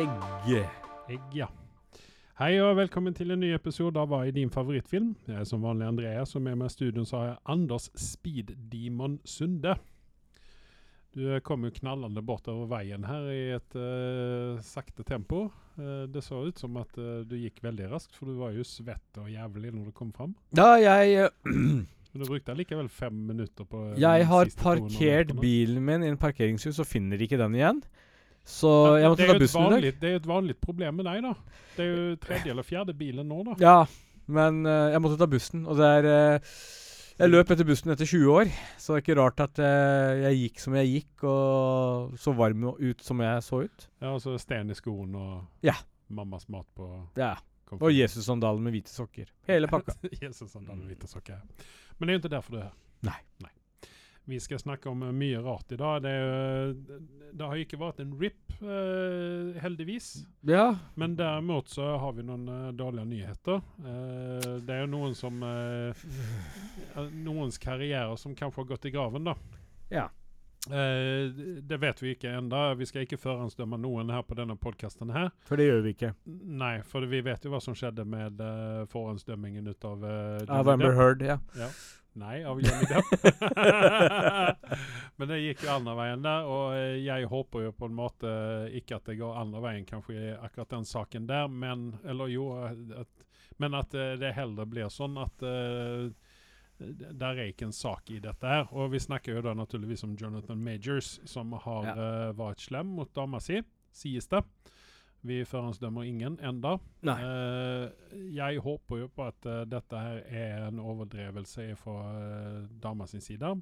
egg. Egg, ja. Hei og velkommen til en ny episode av Hva er din favorittfilm? Jeg er som vanlig Andreas, og med meg i studio så har jeg Anders Speed Demon Sunde. Du kom jo knallende bortover veien her i et uh, sakte tempo. Uh, det så ut som at uh, du gikk veldig raskt, for du var jo svett og jævlig når du kom fram. Da jeg Men du brukte likevel fem minutter på Jeg har parkert bilen min i en parkeringshus og finner ikke den igjen. Så jeg måtte ta bussen vanlig, i dag. det er jo et vanlig problem med deg, da. Det er jo tredje eller fjerde bilen nå, da. Ja, men uh, jeg måtte ta bussen, og det er uh, Jeg løp etter bussen etter 20 år, så det er ikke rart at uh, jeg gikk som jeg gikk, og så varm ut som jeg så ut. Ja, og så sten i skoen og Ja. mammas mat på Ja. komfort. Og Jesus-sandalen med hvite sokker. Hele pakka. Jesus-sandalen med hvite sokker. Men det er jo ikke derfor du er her. Nei. Vi skal snakke om eh, mye rart i dag. Det, er, det har ikke vært en RIP, eh, heldigvis. Ja. Men derimot så har vi noen eh, dårlige nyheter. Eh, det er jo noen som eh, eh, Noens karriere som kanskje har gått i graven, da. Ja. Eh, det vet vi ikke ennå. Vi skal ikke forhåndsdømme noen her på denne podkasten her. For det gjør vi ikke. Nei, for vi vet jo hva som skjedde med uh, forhåndsdømmingen ut av uh, Av Amber Heard, ja. ja. Nei, av Johnny. Men det gikk jo andre veien der, og eh, jeg håper jo på en måte ikke at det går andre veien kanskje i akkurat den saken der, men Eller jo, at, men at eh, det heller blir sånn at uh, der er ikke en sak i dette her. Og vi snakker jo da naturligvis om Jonathan Majors, som har Ja. uh, vært slem mot dama si, sies det. Vi forhåndsdømmer ingen enda. Eh, jeg håper jo på at uh, dette her er en overdrevelse fra uh, dama sin side.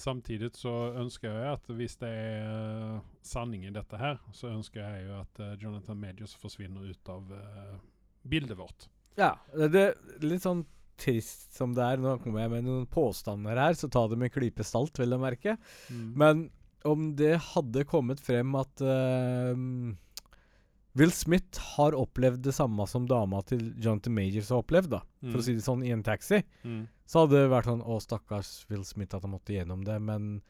Samtidig så ønsker jeg at hvis det er sanning i dette her, så ønsker jeg jo at Jonathan Majors forsvinner ut av bildet vårt. Ja, det, er litt sånn trist som det er. Nå kommer jeg med noen påstander her, så ta det med en klype salt, vil jeg merke. Men om det hadde kommet frem at ehm, Will Smith har opplevd det samme som dama til Jonathan Majors har opplevd, da, for å si det sånn, i en taxi, mm. så hadde det vært sånn Å, stakkars Will Smith at han måtte gjennom det. Men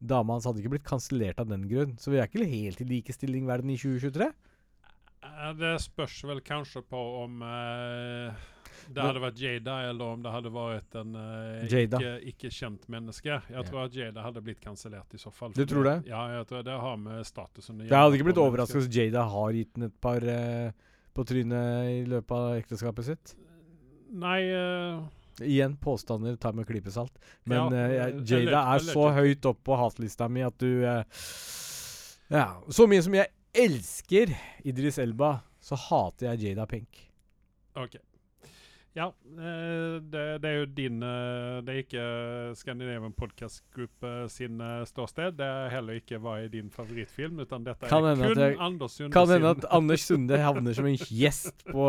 dama hans hadde ikke blitt kansellert av den grunn. Så vi er ikke helt i likestilling verden i 2023. Eh, Det spørs vel kanskje på om eh, det hadde vært Jada, eller om det hadde vært en uh, ikke, ikke kjent menneske. Jeg Ja. tror at Jada hadde blitt kansellert i så fall. Du tror det? Ja, jeg tror det har med statusen å Jeg hadde ikke blitt overraska hvis Jada har gitt den et par uh, på trynet i løpet av ekteskapet sitt. Nei uh, Igjen påstander tar med klypesalt. Men Ja, Jada er så høyt opp på hatlista mi at du Ja. Så mye som jeg elsker Idris Elba, så hater jeg Jada Pink. OK. Ja, eh, det, det er jo din eh, Det er ikke Scandinavian Podcast Group eh, sin ståsted. Det er heller ikke hva er din favorittfilm, utan dette Kan er kun jeg- Anders Sunde Kan hende at Anders Sunde havner som en gjest på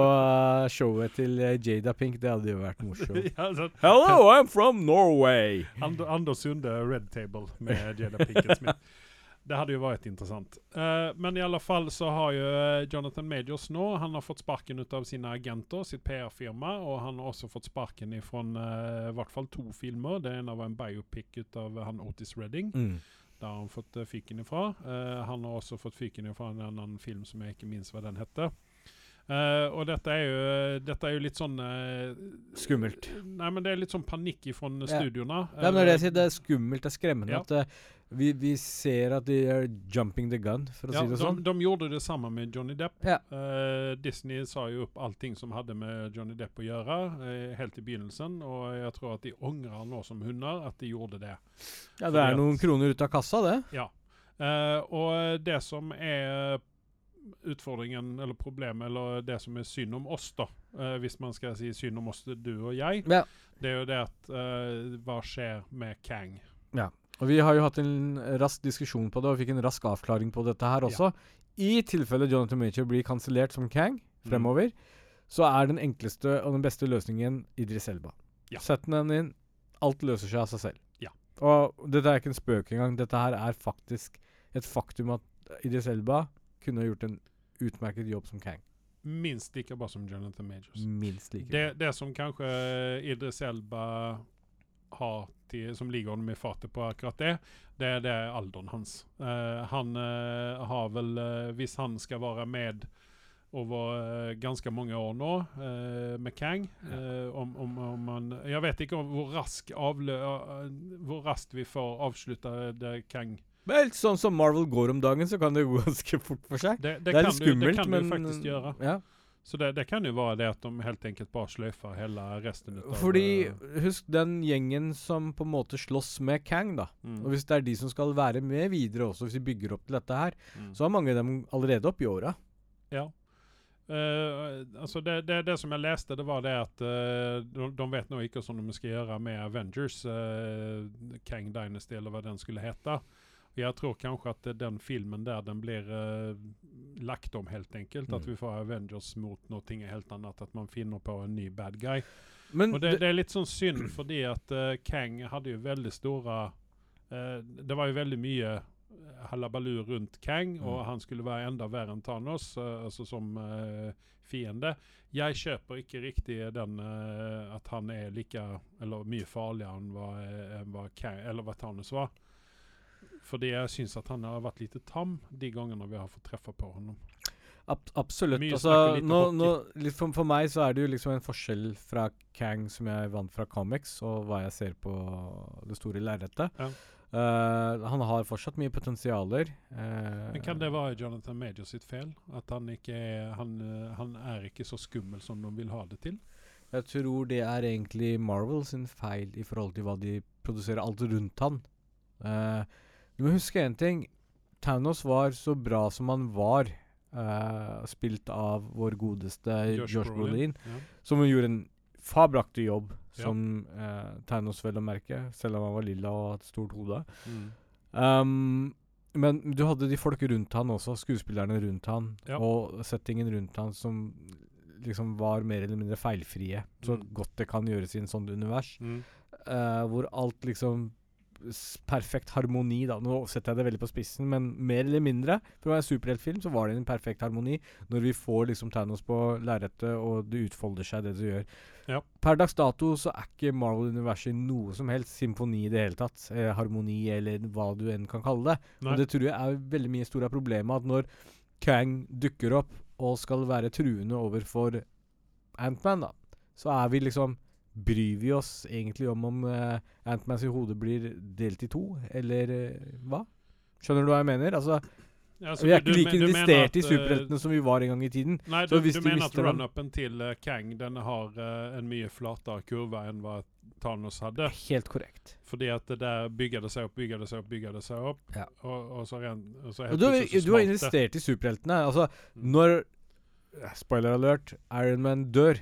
showet til Jada Pink. Det hadde jo vært morsomt. ja, så, Hello, I'm from Norway! And Anders Sunde Red Table med Jada Pinkett Smith. Det hadde jo vært interessant. Uh, men i alle fall så har jo eh, Jonathan Majors nå Han har fått sparken ut av sine agenter, sitt PR-firma, og han har også fått sparken fra uh, i hvert fall to filmer. Det ene var en biopic ut av han Otis Redding. Mm. Der har han fått uh, fyken ifra. Eh, han har også fått fyken ifra en annen film som jeg ikke minns hva den heter. Eh, og dette er jo, dette er jo litt sånn uh, Skummelt. Nei, men det er litt sånn panikk fra Ja. studioene. Ja, men det det Eh, er skummelt, det er skremmende Ja. at uh, vi, vi ser at de er jumping the gun, for å Ja, si det de, sånn. de gjorde det samme med Johnny Depp. Eh, Disney sa jo opp allting som hadde med Johnny Depp å gjøre, eh, helt i begynnelsen. Og jeg tror at de angrer nå som hunder at de gjorde det. Ja, det er noen kroner ut av kassa, det. Ja. Eh, og det som er utfordringen, eller problemet, eller det som er synd om oss, da, eh, hvis man skal si synd om oss, du og jeg, Ja. det er jo det at eh, Hva skjer med Kang? Og vi har jo hatt en rask diskusjon på det, og fikk en rask avklaring på dette her også. I tilfelle Jonathan Major blir kansellert som Kang Mm. fremover, så er den enkleste og den beste løsningen Idris Elba. Ja. Sett den inn. Alt løser seg av seg selv. Ja. Og dette er ikke en spøk engang. Dette her er faktisk et faktum at Idris Elba kunne ha gjort en utmerket jobb som Kang. Minst like bra som Jonathan Majors. Minst like Det, det som kanskje Idris Elba har til, som ligger honom i fatet på akkurat det, det er det alderen hans. Uh, han uh, har vel uh, hvis han skal være med over ganske mange år nå med Kang. Om, om, om man, jeg vet ikke om hvor, raskt avlø, hvor raskt vi får avslutta det Kang. Vel, sånn som Marvel går om dagen, så kan det gå ganske fort for seg. Det, det, det er litt skummelt, du, det kan men du faktisk gjøre. Ja. Så det, det, kan jo være det at de helt enkelt bare sløyfer hele resten av Fordi, husk den gjengen som på en måte slåss med Kang, da. Mm. Og hvis det er de som skal være med videre også, hvis vi bygger opp til dette her, mm. så har mange av dem allerede opp i åra. Ja. Uh, altså det, det, det, som jeg leste, det var det at uh, de, de, vet nå ikke hvordan de skal gjøre med Avengers, uh, Kang Dynasty, eller hva den skulle hete. Jeg tror kanskje at den filmen der den blir lagt om, helt enkelt. Mm. At vi får Avengers mot noe helt annet. At man finner på en ny bad guy. Men og det, det, er litt sånn synd, fordi at Kang hadde jo veldig store Det var jo veldig mye halabalu rundt Kang, mm. og han skulle være enda verre enn Thanos, altså som uh, fiende. Jeg kjøper ikke riktig den uh, at han er like eller mye farligere enn hva, hva, Kang, eller hva Thanos var. Fordi jeg syns at han har vært lite tam de gangene vi har fått treffe på ham. Ab absolutt. Altså, nå, nå, for, for, meg så er det jo liksom en forskjell fra Kang som jeg vant fra comics, og hva jeg ser på det store lerretet. Ja. Uh, han har fortsatt mye potensialer. Uh, Men Kan det være Jonathan Major sitt feil? At han ikke er, han, uh, han er ikke så skummel som de vil ha det til? Jeg tror det er egentlig Marvel sin feil i forhold til hva de produserer alt rundt han. Du må huske én ting. Thanos var så bra som han var, spilt av vår godeste Josh, Josh Brolin, ja. som gjorde en fabelaktig jobb som uh, eh, Thanos, vel å merke, selv om han var lilla og hadde stort hode. Mm. Um, men du hadde de folk rundt han også, skuespillerne rundt han, ja. og settingen rundt han som liksom var mer eller mindre feilfrie. Så mm. godt det kan gjøres i en sånn univers. Mm. Uh, hvor alt liksom perfekt harmoni, da. Nå setter jeg det veldig på spissen, men mer eller mindre. For å være superheltfilm så var det en perfekt harmoni når vi får liksom Thanos på lerretet, og det utfolder seg, det det gjør. Ja. Per dags dato så er ikke Marvel-universet noe som helst symfoni i det hele tatt. Eh, harmoni, eller hva du enn kan kalle det. Nei. Og det tror jeg er veldig mye store problemet, at når Kang dukker opp og skal være truende overfor Antman, da, så er vi liksom Bryr vi oss egentlig om om uh, Antmans hode blir delt i to, eller uh, hva? Skjønner du hva jeg mener? Altså, ja, vi er ikke like investert i eh, superheltene som vi var en gang i tiden. Nei, du, du mener at run-upen til uh, Kang den har uh, en mye flatere kurve enn hva Thanos hadde? Helt korrekt. Fordi at det der bygger det seg opp, bygger det seg opp, bygger det seg opp. Ja. Og, og, så, ren, og så du, du, har investert i superheltene. Altså, mm. når Spoiler alert Iron Man dør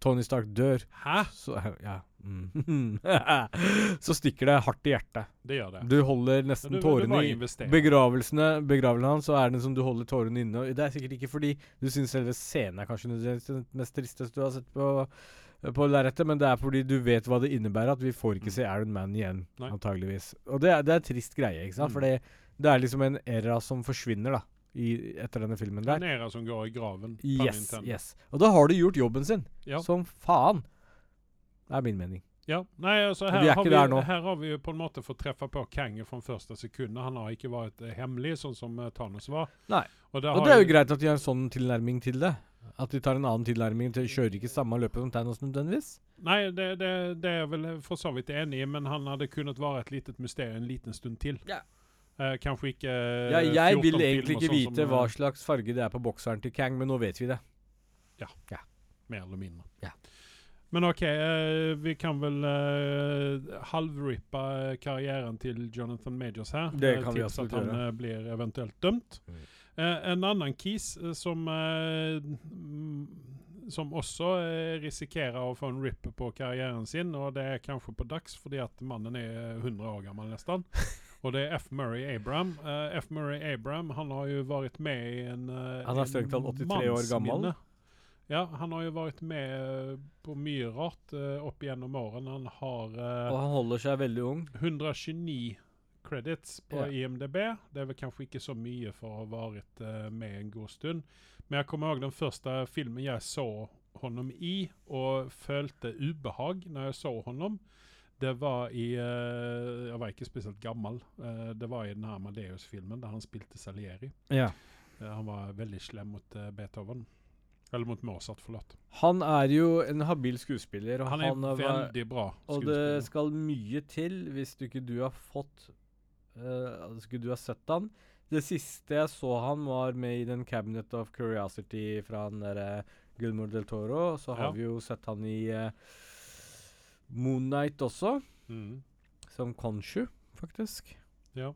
Tony Stark dør, Hæ? Så, ja. Mm. så stikker det hardt i hjertet. Det gjør det. Du holder nesten du, tårene i begravelsene Begravelsen hans, så er det som du holder tårene inne. Det er sikkert ikke fordi du syns selve scenen er kanskje det mest tristeste du har sett på på lerretet, men det er fordi du vet hva det innebærer at vi får ikke mm. se Iron Man igjen, Nei. antageligvis. Og det er, det er trist greie, ikke sant? Mm. For det er liksom en era som forsvinner, da i, etter denne filmen der. Nera som går i graven. Yes, yes. Og da har du gjort jobben sin. Ja. Som faen. Det er min mening. Ja, nei, altså her, har vi, her har vi jo på en måte fått treffe på Kang fra første sekund. Han har ikke vært uh, hemmelig, sånn som uh, Thanos var. Nei. Og, det, og det er jo greit at de har en sånn tilnærming til det. At de tar en annen tilnærming til kjører ikke samme løpet som Thanos nødvendigvis. Nei, det, det, det er jeg vel for så vidt enig i, men han hadde kunnet være et lite mysterium en liten stund til. Ja. Uh, kanskje ikke uh, ja, Jeg vil egentlig ikke sånn vite som, hva eh, slags farge det er på bokseren til Kang, men nå vet vi det. Ja. ja. Mer eller mindre. Ja. Men OK, uh, vi kan vel halvrippe karrieren til Jonathan Majors her. Det kan vi absolutt gjøre. At han blir eventuelt dømt. Mm. en annen kis som som også risikerer å få en rip på karrieren sin, og det er kanskje på dags fordi at mannen er 100 år gammel nesten. Og det er F. Murray Abram. Uh, F. Murray Abram han har jo vært med i en uh, Han er strengt tatt 83 år gammel. Ja, han har jo vært med uh, på mye rart uh, opp gjennom årene. Han har Og han holder seg veldig ung. 129 credits på yeah. IMDb. Det er vel kanskje ikke så mye for å ha vært med en god stund. Men jeg kommer ihåg den første filmen jeg så honom i, og følte ubehag når jeg så honom Det var i eh, Jeg var ikke spesielt gammel. Eh, det var i den her Amadeus-filmen der han spilte Salieri. Ja. Eh, han var veldig slem mot Beethoven. Eller mot Mozart, forlatt. Han er jo en habil skuespiller, og Han han, er var- veldig bra skuespiller. Og det skal mye til hvis du ikke du har fått uh, Skulle du har sett han. Det siste jeg så han, var med i den 'Cabinet of Curiosity' fra han derre Gilmore del Toro. Så har Ja. vi jo sett han i uh, Moonnight også, Mm. som Konshu, faktisk. Ja.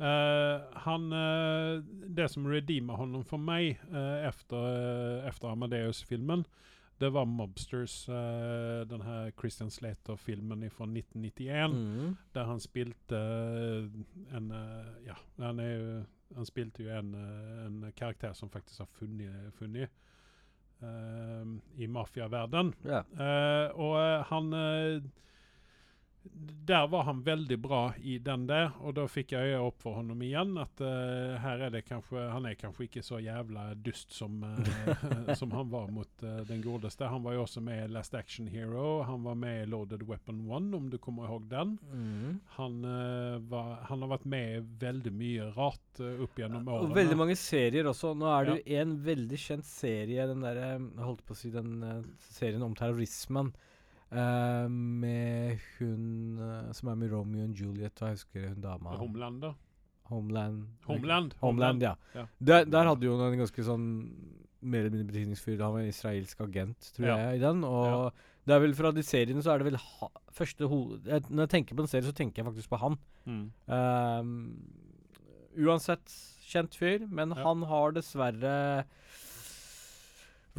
Uh, han, uh, det som redeemer honom for meg uh, efter, efter Amadeus-filmen, det var Mobsters, den her Christian Slater-filmen fra 1991, Mm. der han spilte en Ja, han, er han spilte jo en, en karakter som faktisk har funnet, funnet i mafiaverdenen. Yeah. Eh, og eh, han eh, Der var han veldig bra i den der, og da fikk jeg øye opp for honom igjen at uh, her er det kanskje Han er kanskje ikke så jævla dust som, uh, som han var mot uh, den godeste. Han var jo også med i Last Action Hero. Han var med i Loaded Weapon 1, om du kommer ihåg den. Mm. Han, var, han har vært med i veldig mye rart opp gjennom årene. Og veldig mange serier også. Nå er det jo en veldig kjent serie, den derre holdt på å si den serien om terrorismen. Eh, med hun eh, som er med Romeo og Juliet, hva husker hun dama Homelander. Homeland. Homeland. Homeland, ja. Ja. Der, der hadde jo en ganske sånn mer eller mindre betydningsfull Han var en israelsk agent, tror Ja. jeg, i den. Og det er vel fra de seriene så er det vel ha, første ho Når jeg tenker på en serie, så tenker jeg faktisk på han. Mm. Um, uansett kjent fyr, men Ja. han har dessverre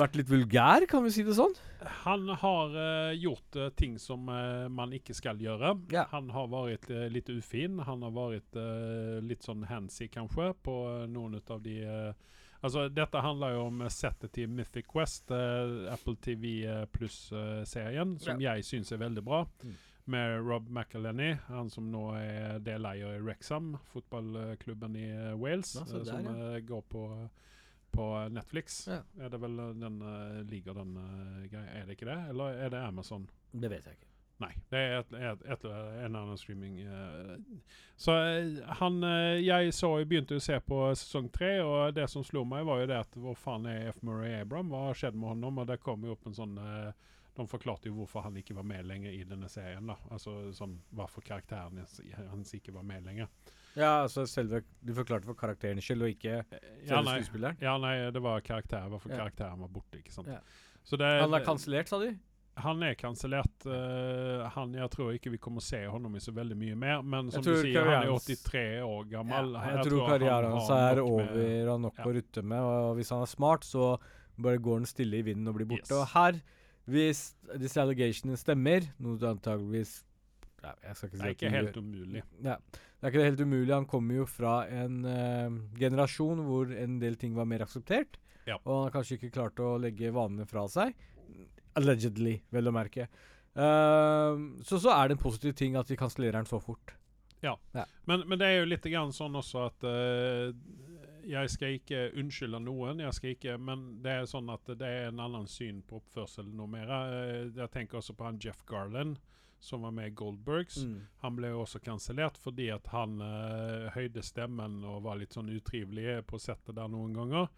vært litt vulgær, kan vi si det sånn? Han har uh, gjort uh, ting som uh, man ikke skal gjøre. Ja. Han har vært litt ufin. Han har vært litt sånn handsy, kanskje, på noen av de Altså, dette handler jo om settet til Mythic Quest, Apple TV pluss-serien, som jeg syns er veldig bra. Mm. Med Rob McElhenney, han som nå er deleier i Wrexham, fotballklubben i Wales, Ja, der, som ja. går på på Netflix. Ja. Er det vel eh, den uh, ligger den uh, greia Er det ikke det? Eller er det Amazon? Det vet jeg ikke. Nei, det er et, et, et, en annen streaming. Så han Jeg så begynte å se på sesong tre, og det som slo meg, var jo det at hvor faen er F. Murray Abram? Hva har skjedd med honom? Og det kom jo opp en sånn De forklarte jo hvorfor han ikke var med lenger i denne serien. da Altså sånn hvorfor karakteren hans ikke var med lenger. Ja, altså selve Du forklarte for karakterens skyld, og ikke Ja, nei, skuespilleren? ja, nei, det var karakter. Hvorfor Ja. karakteren var borte. ikke sant? Ja. Så det, Han er kansellert, sa de? Han er kansellert. Uh, han, jeg tror ikke vi kommer å se honom i så veldig mye mer. Men som du sier, han er 83 år gammel. Ja, jeg, jeg, tror tror karrieren hans er over med- og nok ja. å rutte med. Og hvis han er smart, så bare går han stille i vinden og blir borte. Yes. Og her, hvis disse allegationene stemmer, noe du antageligvis ja, jeg skal ikke si Det er ikke helt umulig. Ja, det er ikke helt umulig. Han kommer jo fra en uh, generasjon hvor en del ting var mer akseptert. Ja. Og han har kanskje ikke klart å legge vanene fra seg. Allegedly, vel å merke. Uh, så så er det en positiv ting at vi kansellerer den så fort. Men, men det er jo litt grann sånn også at uh, Jeg skal ikke unnskylde noen, jeg skal ikke, men det er sånn at det er en annen syn på oppførsel nå mer. Jeg tenker også på han Jeff Garland, som var med i Goldbergs. Mm. Han ble også kansellert fordi at han uh, høyde stemmen og var litt sånn utrivelig på settet der noen ganger.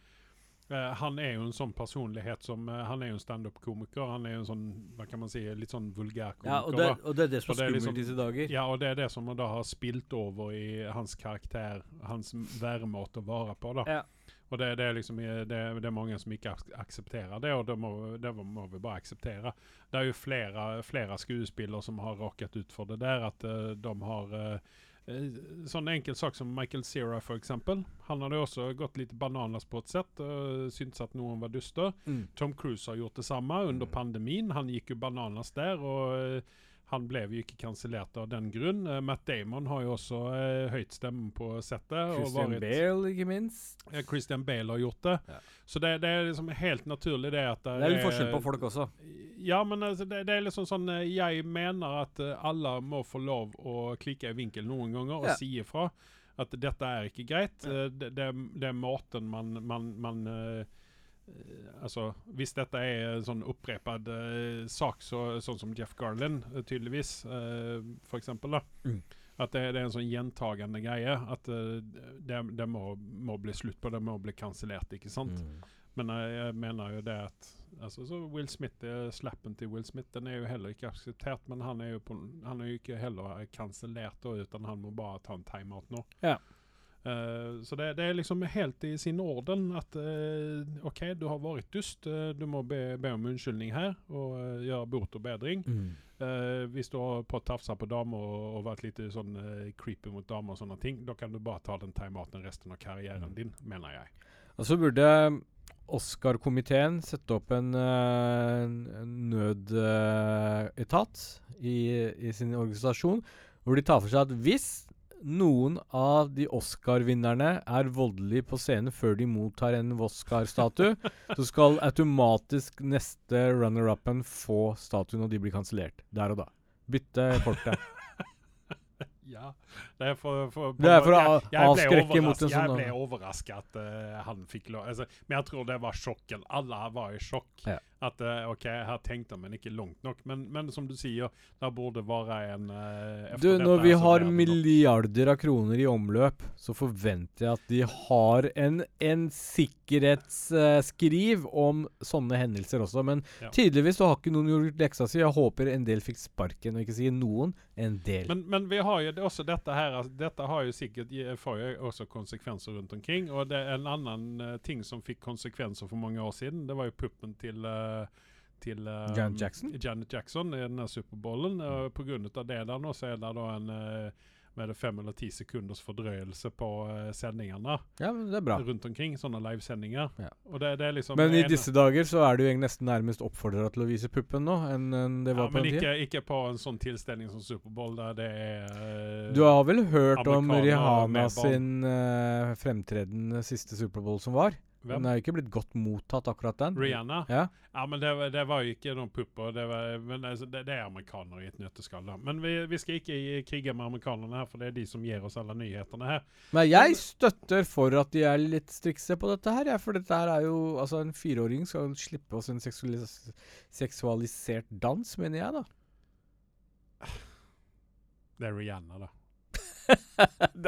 Uh, han er jo en sånn personlighet som uh, Han er jo en standup-komiker. Han er jo en sånn hva kan man si, litt sånn vulgær komiker. Ja, og det, og det er det som er er skummelt liksom- disse dager. Ja, og det er det som da har spilt over i hans karakter, hans væremåte å være på. da. Ja. Og det, det, er liksom, det, det er mange som ikke ak aksepterer det, og det må, det må vi bare akseptere. Det er jo flere, flere skuespillere som har råket ut for det der, at eh, de har uh, Sånn enkel sak som Michael Cera, eksempel. Han hadde også gått litt bananas på et sett Uh, syntes at noen var duster. Mm. Tom Cruise har gjort det samme under pandemien. Han gikk jo bananas der, og eh, han ble jo ikke kansellert av den grunn. Uh, Matt Damon har jo også uh, høyt stemme på settet. Christian vært- Bale, ikke minst. Ja, Christian Bale har gjort det. Ja. Så det, det er liksom helt naturlig det at Det er litt forskjell på folk også. Ja, men altså, det, det er liksom sånn eh, Jeg mener at eh, alle må få lov å klikke i vinkel noen ganger og Ja. si ifra at dette er ikke greit. Ja. Det, det, det er måten man, man, man eh, eh, altså, Hvis dette er en sånn opprepet uh, sak, så, sånn som Jeff Garlin eh, tydeligvis, uh, da. Mm. At det, det er en sånn gjentagende greie. At uh, det, det må, må bli slutt på det, må bli kansellert, ikke sant? Mm. Men jeg, jeg mener jo det at altså, så Will Smith, eh, slappen til Will Smith den er jo heller ikke akseptert, men han er jo, på, han er jo ikke heller kansellert, utan han må bare ta en timeout nå. Ja. Eh, så det, det er liksom helt i sin orden at uh, OK, du har vært dust, Uh, du må be, be om unnskyldning her og gjøre bot og bedring. Mm. Hvis du har tafsa på damer og, og vært litt sånn creepy mot damer og sånne ting, da kan du bare ta den timeouten resten av karrieren Mm. din, mener jeg. Og så burde Oscar-komiteen sette opp en, uh, nødetat i, i sin organisasjon, hvor de tar for seg at hvis noen av de Oscar-vinnerne er voldelige på scenen før de mottar en Oscar-statue, så skal automatisk neste runner-upen få statuen, og de blir kansellert der og da. Bytte kortet. Ja. Det er for, for, Det er for å avskrekke mot en sånn Jeg ble overraska at uh, han fikk lov altså, Men jeg tror det var sjokken. Alle var i sjokk. Ja. At jeg OK, tenkt det, men ikke langt nok. Men, men som du sier, det burde være en uh, Du, når vi har milliarder av kroner i omløp, så forventer jeg at de har en, en sikkerhetsskriv om sånne hendelser også. Men Ja. tydeligvis så har ikke noen gjort leksa si. Jeg håper en del fikk sparken, og ikke sier noen, en del. Men, men vi har jo også dette her altså, Dette har jo sikkert får jo også konsekvenser rundt omkring. Og det er en annen uh, ting som fikk konsekvenser for mange år siden. Det var jo puppen til eh, til eh, Janet Jackson? Janet Jackson i denne Superbowlen. Uh, av det der nå så er det da en eh, med det fem eller ti sekunders fordrøyelse på uh, sendingene ja, men det er bra. rundt omkring. Sånne livesendinger. Ja. Det, det liksom Men i ene- disse dager så er du nesten nærmest oppfordra til å vise puppen nå, enn en det ja, var på Men tida. ikke, ikke på en sånn tilstelning som Superbowl, der det er uh, Du har vel hørt om Rihanna sin uh, fremtreden siste Superbowl som var? Hvem? Den er ikke blitt godt mottatt, akkurat den. Rihanna? Ja. Ja, men det, det var jo ikke noen pupper. Det, var, men altså, det, det er amerikanere i et nøtteskall. da. Men vi, vi skal ikke krige med amerikanerne her, for det er de som gir oss alle nyhetene her. Men jeg støtter for at de er litt strikse på dette her, ja, For dette her er jo Altså, en fireåring skal slippe oss en seksualis seksualisert dans, mener jeg, da. Det er Rihanna, da.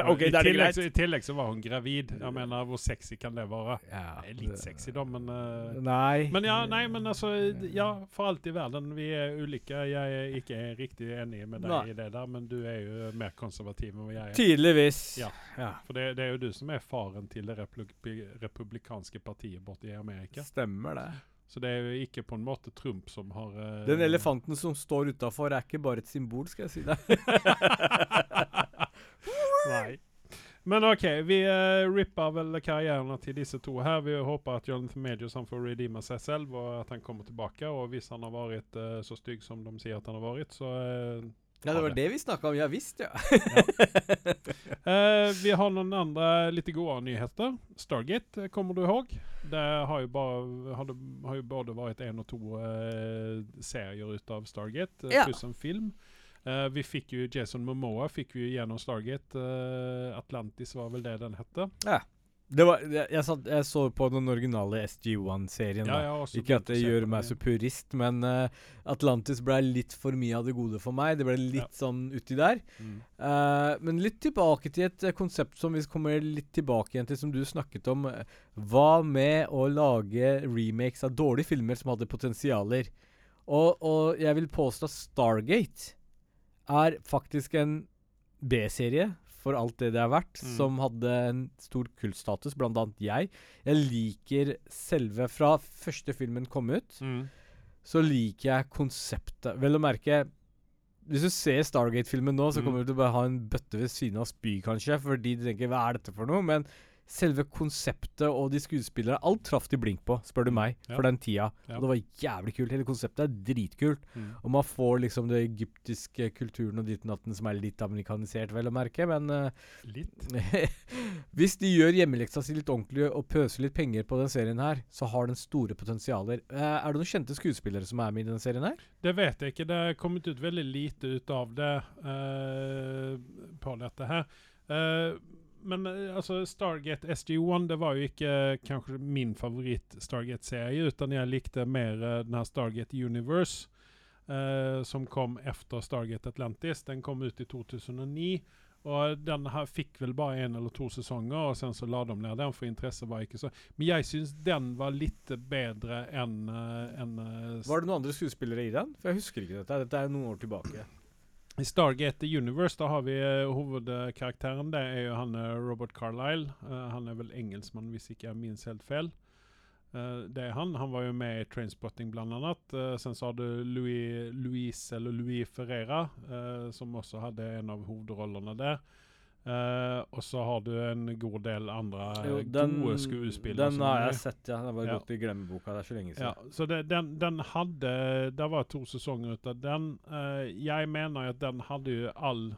Ok, I, tillegg, så- I tillegg så var hun gravid. Jeg mener, hvor sexy kan det være? Ja, Det er litt sexy, da, men uh, Nei. Men ja, nei, men altså Ja, for alt i verden. Vi er ulike. Jeg er ikke riktig enig med deg Nei. i det der, men du er jo mer konservativ enn jeg er. Tydeligvis. Ja. ja. For det, det er jo du som er faren til det republi republikanske partiet borte i Amerika. Stemmer det. Så det er jo ikke på en måte Trump som har uh, Den elefanten som står utafor, er ikke bare et symbol, skal jeg si deg. Nei. Men OK, vi uh, ripper vel karrieren til disse to her. Vi håper at Jonathan Majors han får redeeme seg selv, og at han kommer tilbake. Og hvis han har vært uh, så stygg som de sier at han har vært, så uh, Ja, det var det vi snakka om. Ja visst, ja. Eh, vi har noen andre litt gode nyheter. Stargate, eh, kommer du ihåg? Det har jo, bare, har det, har jo både vært én og to eh, serier ut av Stargate, eh, Ja. pluss en film. Eh, vi fikk jo Jason Momoa fikk vi gjennom Stargate. Uh, Atlantis var vel det den hette. Det var, jeg, jeg, satt, jeg så på den originale SG1-serien. Ja, Ikke at det gjør meg så purist, men uh, Atlantis ble litt for mye av det gode for meg. Det ble litt Ja. sånn uti der. Mm. Uh, men litt tilbake til et konsept som vi kommer litt tilbake igjen til, som du snakket om. Hva med å lage remakes av dårlige filmer som hadde potensialer? Og, og jeg vil påstå at Stargate er faktisk en B-serie for alt det det er verdt, Mm. som hadde en stor kultstatus, blant annet jeg. Jeg liker selve Fra første filmen kom ut, Mm. så liker jeg konseptet. Vel å merke Hvis du ser Stargate-filmen nå, så Mm. kommer du til å bare ha en bøtte ved siden av spy, kanskje, fordi du tenker 'hva er dette for noe?' Men selve konseptet og de skuespillere Alt traff de blink på, spør du meg, Ja. for den tida. Ja. Og det var jævlig kult. Hele konseptet er dritkult. Mm. Og man får liksom det egyptiske kulturen og ditten datten som er litt amerikanisert, vel å merke, men uh, Litt. hvis de gjør hjemmeleksa si litt ordentlig og pøser litt penger på den serien her, så har den store potensialer. Uh, er det noen kjente skuespillere som er med i denne serien her? Det vet jeg ikke. Det er kommet ut veldig lite ut av det uh, på dette her. Eh, men eh, altså Stargate SG1 det var jo ikke eh, kanskje min favoritt Stargate-serie, utan jeg likte mer denne den her Stargate Universe, eh, som kom efter Stargate Atlantis. Den kom ut i 2009. Og den her fikk vel bare én eller to sesonger, og sen så la de ned den, for interesset var ikke så Men jeg syns den var litt bedre enn en, eh, Var det noen andre skuespillere i den? For jeg husker ikke dette. Dette er noen år tilbake. I Stargate Universe da har vi eh, hovedkarakteren. Det er jo han eh, Robert Carlyle. Uh, han er vel engelskmann, hvis ikke jeg minst helt feil. Uh, det er han. Han var jo med i Trainspotting, blant annet. Eh, sen så har du Louis, Louise, eller Louis Ferreira, eh, som også hadde en av hovedrollene der. Eh, og så har du en god del andre Jo, gode skuespillere. Den har jeg sett, ja. Den var Ja. gått i glemmeboka. Det er så lenge Ja, siden. så det, den, den hadde Det var to sesonger ut av den. Uh, jeg mener at den hadde jo all,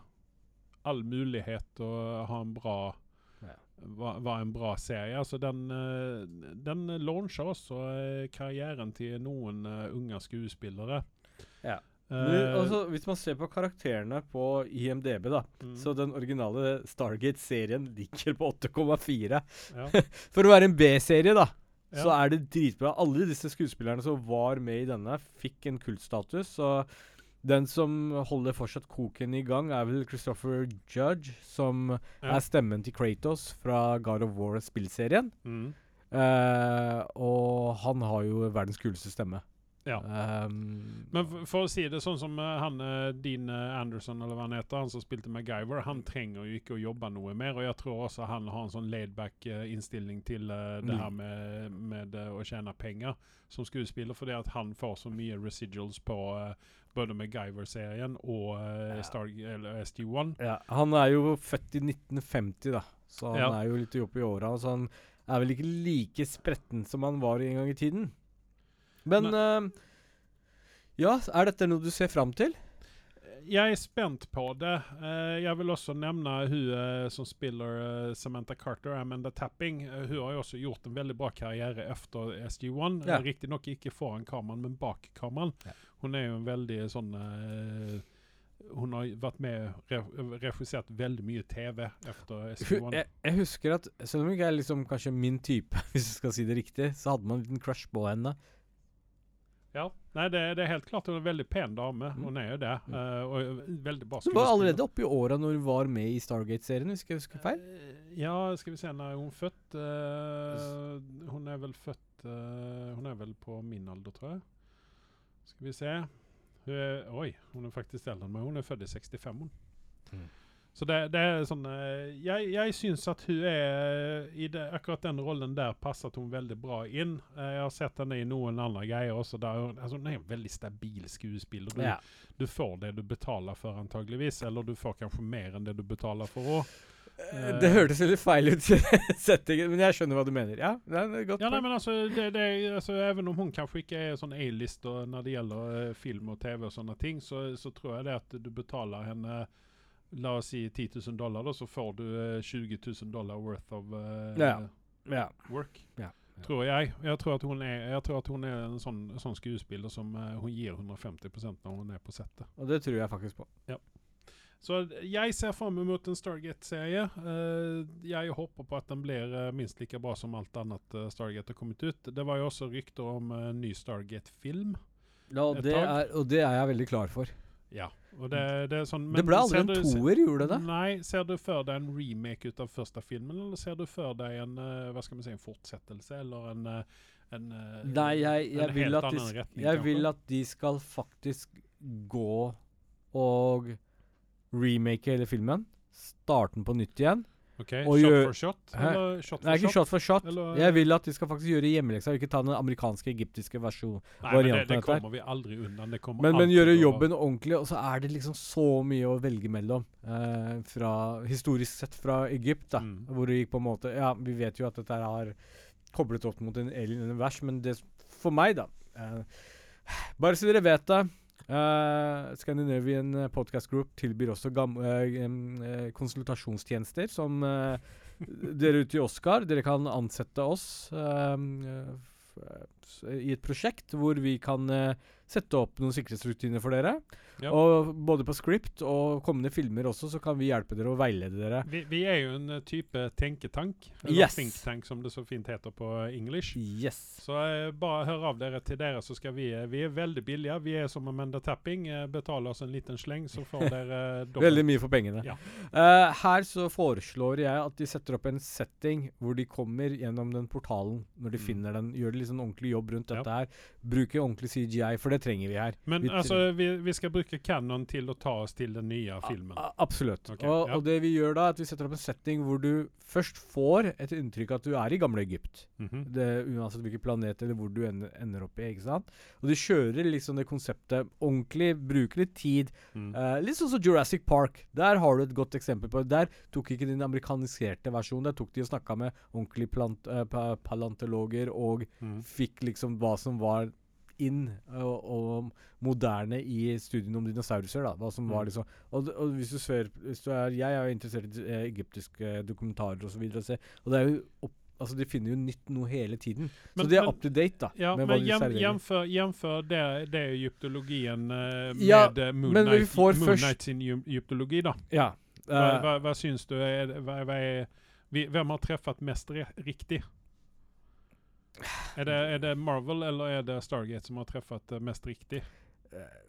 all mulighet til å ha en bra Ja. var, var en bra serie. Altså den, uh, den launcha også karrieren til noen unge skuespillere. Ja. Eh, Men, altså, hvis man ser på karakterene på IMDb, da, mm, så den originale Stargate-serien ligger på 8,4. ja, For å være en B-serie, da, så er det dritbra. Alle disse skuespillerne som var med i denne, fikk en kultstatus. Og den som holder fortsatt koken i gang, er vel Christopher Judge, som Ja. er stemmen til Kratos fra God of War-spillserien. Mm, Uh, og han har jo verdens kuleste stemme. Ja. Um, Men for, for å si det sånn som eh, han eh, Dean eh, Anderson, eller hva han heter, han som spilte MacGyver, han trenger jo ikke å jobbe noe mer. Og jeg tror også han har en sånn laidback innstilling til uh, det Mm. her med, med uh, å tjene penger som skuespiller, fordi at han får så mye residuals på uh, både MacGyver-serien og Ja. Star, eller SG1. ja, han er jo født i 1950, da, så han Ja. er jo litt oppe i åra. Så han er vel ikke like spretten som han var en gang i tiden. Men uh, Ja, er dette noe du ser fram til? Jeg er spent på det. Uh, jeg vil også nevne hun uh, som spiller Samantha Carter, Amanda Tapping. Hun har jo også gjort en veldig bra karriere etter SG1. Ja. Riktignok ikke foran kameraet, men bak kameraet. Ja. Hun er jo en veldig sånn Hun har vært med og regissert veldig mye TV etter SG1. Jeg, jeg husker at selv om hun ikke er liksom kanskje min type, hvis jeg skal si det riktig, så hadde man en liten crush på henne. Ja. Nei, det, det er helt klart hun er en veldig pen dame. Mm. Hun er jo det. Mm. Uh, og veldig bra Hun var allerede oppe i åra når hun var med i Stargate-serien, hvis jeg husker feil. Eh, Ja, skal vi se når er hun født? uh, hun er vel født uh, Hun er vel på min alder, tror jeg. Skal vi se hun er, Oi, hun er faktisk eldre enn meg. Hun er født i 65. Hun. Mm. Så det, det er sånn eh, Jeg, jeg syns at hun er I det, akkurat den rollen der passet hun veldig bra inn. Eh, jeg har sett henne i noen andre greier også. Der, altså, hun er en veldig stabil skuespiller. Du, Ja. du får det du betaler for, antageligvis. Eller du får kanskje mer enn det du betaler for òg. Eh, Det hørtes veldig feil ut, settingen, men jeg skjønner hva du mener. Ja, det er godt. Ja, nei, men altså, det, det, altså Even om hun kanskje ikke er sånn A-list når det gjelder eh, film og TV og sånne ting, så, så tror jeg det at du betaler henne La oss si 10 000 dollar, da, så får du eh, 20 000 dollar worth of uh, Ja. ja. work. Ja, ja. Tror jeg. Jeg tror at hun er, jeg tror at hun er en sånn, sånn skuespiller som uh, hun gir 150% når hun er på settet. Og det tror jeg faktisk på. Så jeg ser fram mot en Stargate-serie. Uh, jeg håper på at den blir uh, minst like bra som alt annet uh, Stargate har kommet ut. Det var jo også rykter om eh, ny Stargate-film. Ja, og, det er, og det er jeg veldig klar for. Ja. Det, det sånn det ble aldri en du- toer, gjorde det? Nei, ser du for deg en remake ut av første filmen, eller ser du for deg en eh, hva skal vi si, en fortsettelse, eller en, eh, en eh, Nei, jeg, jeg, en vil, at de, retning, jeg vil at de skal faktisk gå og remake hele filmen. Starte den på nytt igjen. Ok, Shot gjør- for shot? Eller shot for Nei, ikke shot? for shot. Eller- Jeg vil at de skal faktisk gjøre hjemmeleksa, ikke ta den amerikanske, egyptiske versjonen. Nei, men det, det kommer vi aldri unna. Det kommer Men, men gjøre jobben over. ordentlig, og så er det liksom så mye å velge mellom. eh, fra, historisk sett fra Egypt, da. Mm. Hvor det gikk på en måte Ja, vi vet jo at dette har koblet opp mot en alien-univers, men det for meg, da eh, Bare så dere vet det. Eh, Scandinavian eh, Podcast Group tilbyr også eh, konsultasjonstjenester som uh, dere ute i Oscar. Dere kan ansette oss. i et prosjekt hvor vi kan sette opp noen sikkerhetsrutiner for dere. Ja. Og både på script og kommende filmer også, så kan vi hjelpe dere og veilede dere. Vi, vi er jo en eh, type tenketank. Eller Yes. think tank, som det så fint heter på English. Yes. Så eh, bare hør av dere til dere, så skal vi eh, Vi er veldig billige. Vi er som Amanda Tapping. Eh, betaler oss en liten sleng, så får dere. Veldig mye for pengene. Ja. Uh, her så foreslår jeg at de setter opp en setting hvor de kommer gjennom den portalen når de Mm. finner den. Gjør litt sånn ordentlig jobb rundt Ja. dette her. Bruker ordentlig CGI, for det trenger vi her. Men vi altså, vi, vi skal bruke Canon til å ta oss til den nye filmen. A- absolutt. Okay, og, ja. og det vi gjør da, er at vi setter opp en setting hvor du først får et inntrykk at du er i gamle Egypt. Mhm. Det, uansett hvilken planet eller hvor du ender, ender opp i. ikke sant? Og de kjører liksom det konseptet ordentlig, bruker litt tid. Mm. Uh, litt sånn som Jurassic Park. Der har du et godt eksempel på det. Der tok ikke den amerikaniserte versjonen. Der tok de og snakka med ordentlige plant, eh, pa og Mm. fikk liksom hva som var inn og, og moderne i studiene om dinosaurer. da, hva som var Mm. liksom, og, og hvis du ser, hvis du er, Jeg er jo interessert i eh, egyptiske dokumentarer osv. Og, så og det er jo opp, altså De finner jo nytt noe hele tiden. Men- så de er men- up to date da, Ja, men jämför det, det egyptologien uh, Ja, med eh, Moon, Knight, Moon først- Knight sin gy- egyptologi da. Ja. Hva, eh, hva, hva syns du? Er, hva, hva er, vi, hvem har treffet mest riktig? Er det, er det Marvel eller er det Stargate som har treffet eh, mest riktig? eh,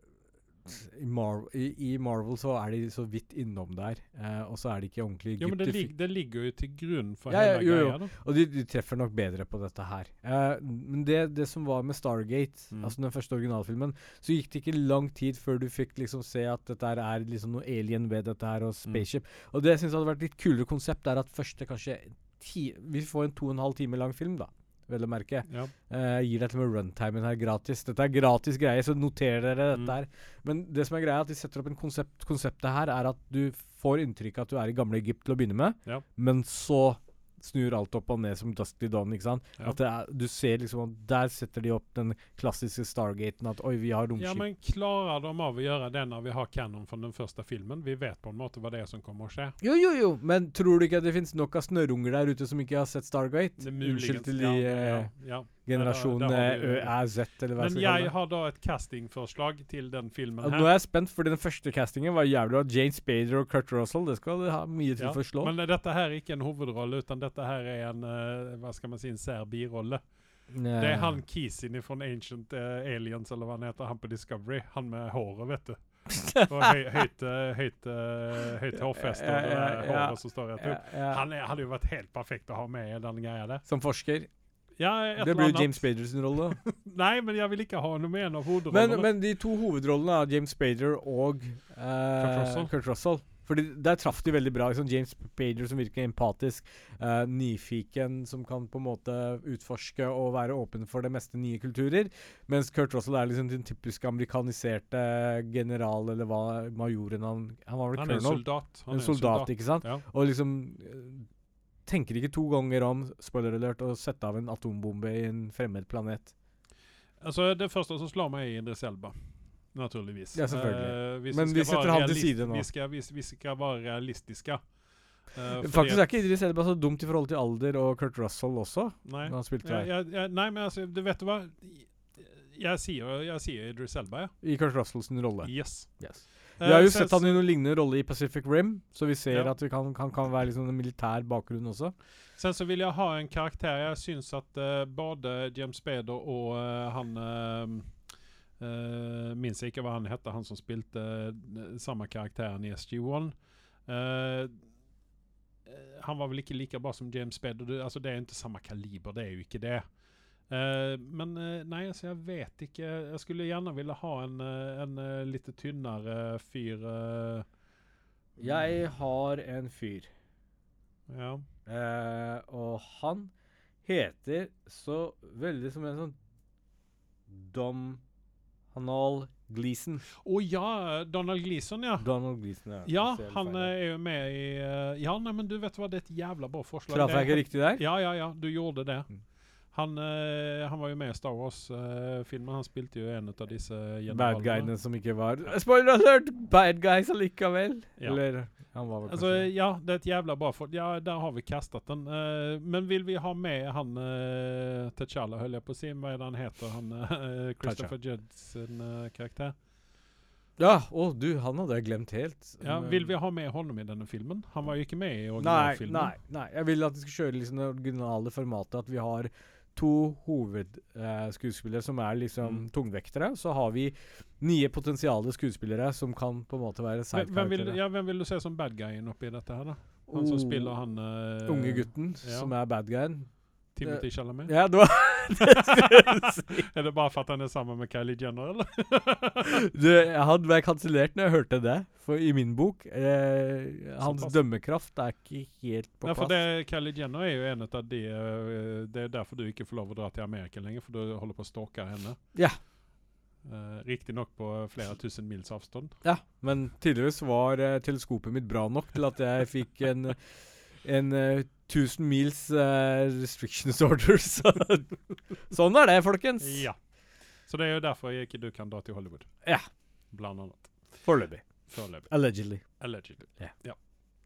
i, Mar i, I Marvel så er de så vidt innom der, eh, og så er de ikke ordentlig Jo, men det, lig, det ligger jo til grunn for Ja, ja, hele jo, jo. greia. da. Og de, de treffer nok bedre på dette her. Eh, men det, det som var med Stargate, Mm. altså den første originalfilmen, så gikk det ikke lang tid før du fikk liksom se at dette her er liksom noe alien ved dette her, og spaceship. Og det jeg syns hadde vært litt kulere konsept, er at første kanskje ti, Vi får en to og en halv time lang film, da. Vel å merke. Ja. Uh, gir deg til og med runtimen her gratis. Dette er gratis greie, så noter dere dette Mm. her. Men det som er greia, er at de setter opp en konsept. Konseptet her er at du får inntrykk av at du er i gamle Egypt til å begynne med, Ja. men så snur alt opp og ned som Dusty Don. ikke sant? Ja. At er, Du ser liksom at der setter de opp den klassiske Stargaten. At oi, vi har romskip. Ja, men klarer de av å gjøre det når vi har canon fra den første filmen? Vi vet på en måte hva det er som kommer å skje. Jo, jo, jo, men tror du ikke at det finnes nok av snørrunger der ute som ikke har sett Stargate? Det er muligens- Unnskyld til de ja, eh, ja, ja. Generasjon Ja, eh, vi- Ø, Æ, Z, eller hva jeg Men skal kalle jeg har da et castingforslag til den filmen her. nå er jeg spent, fordi den første castingen var jævlig bra. Jane Spader og Kurt Russell. Det skal ha mye til Ja, for å slå. Men dette her er ikke en hovedrolle, utan dette her er en eh, hva skal man si, en sær birolle. Det er han Kisin fra Ancient uh, Aliens, eller hva han heter, han på Discovery. Han med håret, vet du. Og høy, høyt, høyt, høyt hårfeste og det der håret som står rett ja. Han er, hadde jo vært helt perfekt å ha med i den greia der. Som forsker. Ja, et Det blir jo. James Spader sin rolle. Nei, men jeg vil ikke ha noe med en av hovedrollene. men de to hovedrollene er James Spader og uh, Kurt Russell. Kurt Russell Fordi Der traff de veldig bra. Liksom James Bader som virker empatisk, uh, nyfiken, som kan på en måte utforske og være åpen for det meste nye kulturer. Mens Kurt Russell er liksom den typiske amerikaniserte general, eller hva majoren han Han var vel han er en soldat. Han En er soldat, ikke sant? Ja. Og liksom eh, tenker ikke to ganger om spoiler alert, å sette av en atombombe i en fremmed planet. Altså, det første som slår meg, er Idris Elba. Naturligvis. Ja, selvfølgelig. Uh, Men vi setter ham han til side nå. Vi skal, vi, vi skal være realistiske. Uh, Faktisk er ikke Idris Elba så dumt i forhold til alder og Kurt Russell også. Nei. Når han spilte der. jeg, jeg, nei, men altså, du vet du hva? Jeg sier, jeg sier Idris Elba, ja. I Kurt Russells rolle. Yes. Yes. Eh, Vi har jo sett han i noen lignende rolle i Pacific Rim, så vi ser Ja. at han kan, kan, kan være liksom en militær bakgrunn også. Sen så vil jeg ha en karakter. Jeg syns at uh, både James Spader og uh, han uh, Minns ikke hva han hette, han som spilte uh, samme karakteren i SG1. Eh, eh, han var vel ikke like bra som James Spader. Det, altså, det er ikke samme kaliber, det er jo ikke det. Eh, men eh, nei, altså, jeg vet ikke. Jeg skulle gjerne ville ha en, eh, en litt tynnere fyr. Jeg har en fyr, ja. eh, og han heter så veldig som en sånn Dom Hanal Gleeson. Å ja! Donald Gleeson, ja. Donald Gleeson, ja. Ja, han er jo med i Ja, nei, men du vet hva, det er et jævla bra forslag. Traff jeg ikke riktig der? Ja, ja, ja, du gjorde det. Mm. Han, eh, han var jo med i Star Wars-filmen. han spilte jo en av disse Bad guyene som ikke var Spoiler alert! Bad guys allikevel. Ja. Eller han var vel Altså, kanskje ja, det er et jævla bra folk. Ja, der har vi kastet den. Uh, men vil vi ha med han uh, T'Challa, holder jeg på å si? Hva er det han heter? Han, uh, Christopher Judds karakter. Ja, å du, han hadde jeg glemt helt. Ja, vil vi ha med honom i denne filmen? Han var jo ikke med i Nei, originalfilmen. nei, nei. Jeg vil at vi skal kjøre liksom det originale formatet. At vi har to hovedskuespillere som er liksom Mm. tungvektere. Så har vi nye potensiale skuespillere som kan på en måte være sidekarakterer. ja, hvem vil du se som bad guyen oppi dette her, da? Han som Oh, spiller han uh, Unge gutten ja. som er bad guyen. Timothy Chalamet? Ja, det var det. Er det bare for at han er sammen med Kylie Jenner, eller? Du, jeg hadde vært kansellert når jeg hørte det. For i min bok eh, Hans dømmekraft er ikke helt på plass. Ja, for det, Kylie Jenner er jo en av de eh, Det er derfor du ikke får lov å dra til Amerika lenger, for du holder på å stalke henne. Ja. Uh, Riktignok på flere tusen mils avstand. Ja, men tydeligvis var uh, teleskopet mitt bra nok til at jeg fikk en en uh, 1000 mils uh, restrictions order. Så sånn er det, folkens. Ja. Så det er jo derfor jeg ikke du kan dra til Hollywood. Ja. Blant annet. Foreløpig. Allegedly. Allegedly. Yeah. Ja.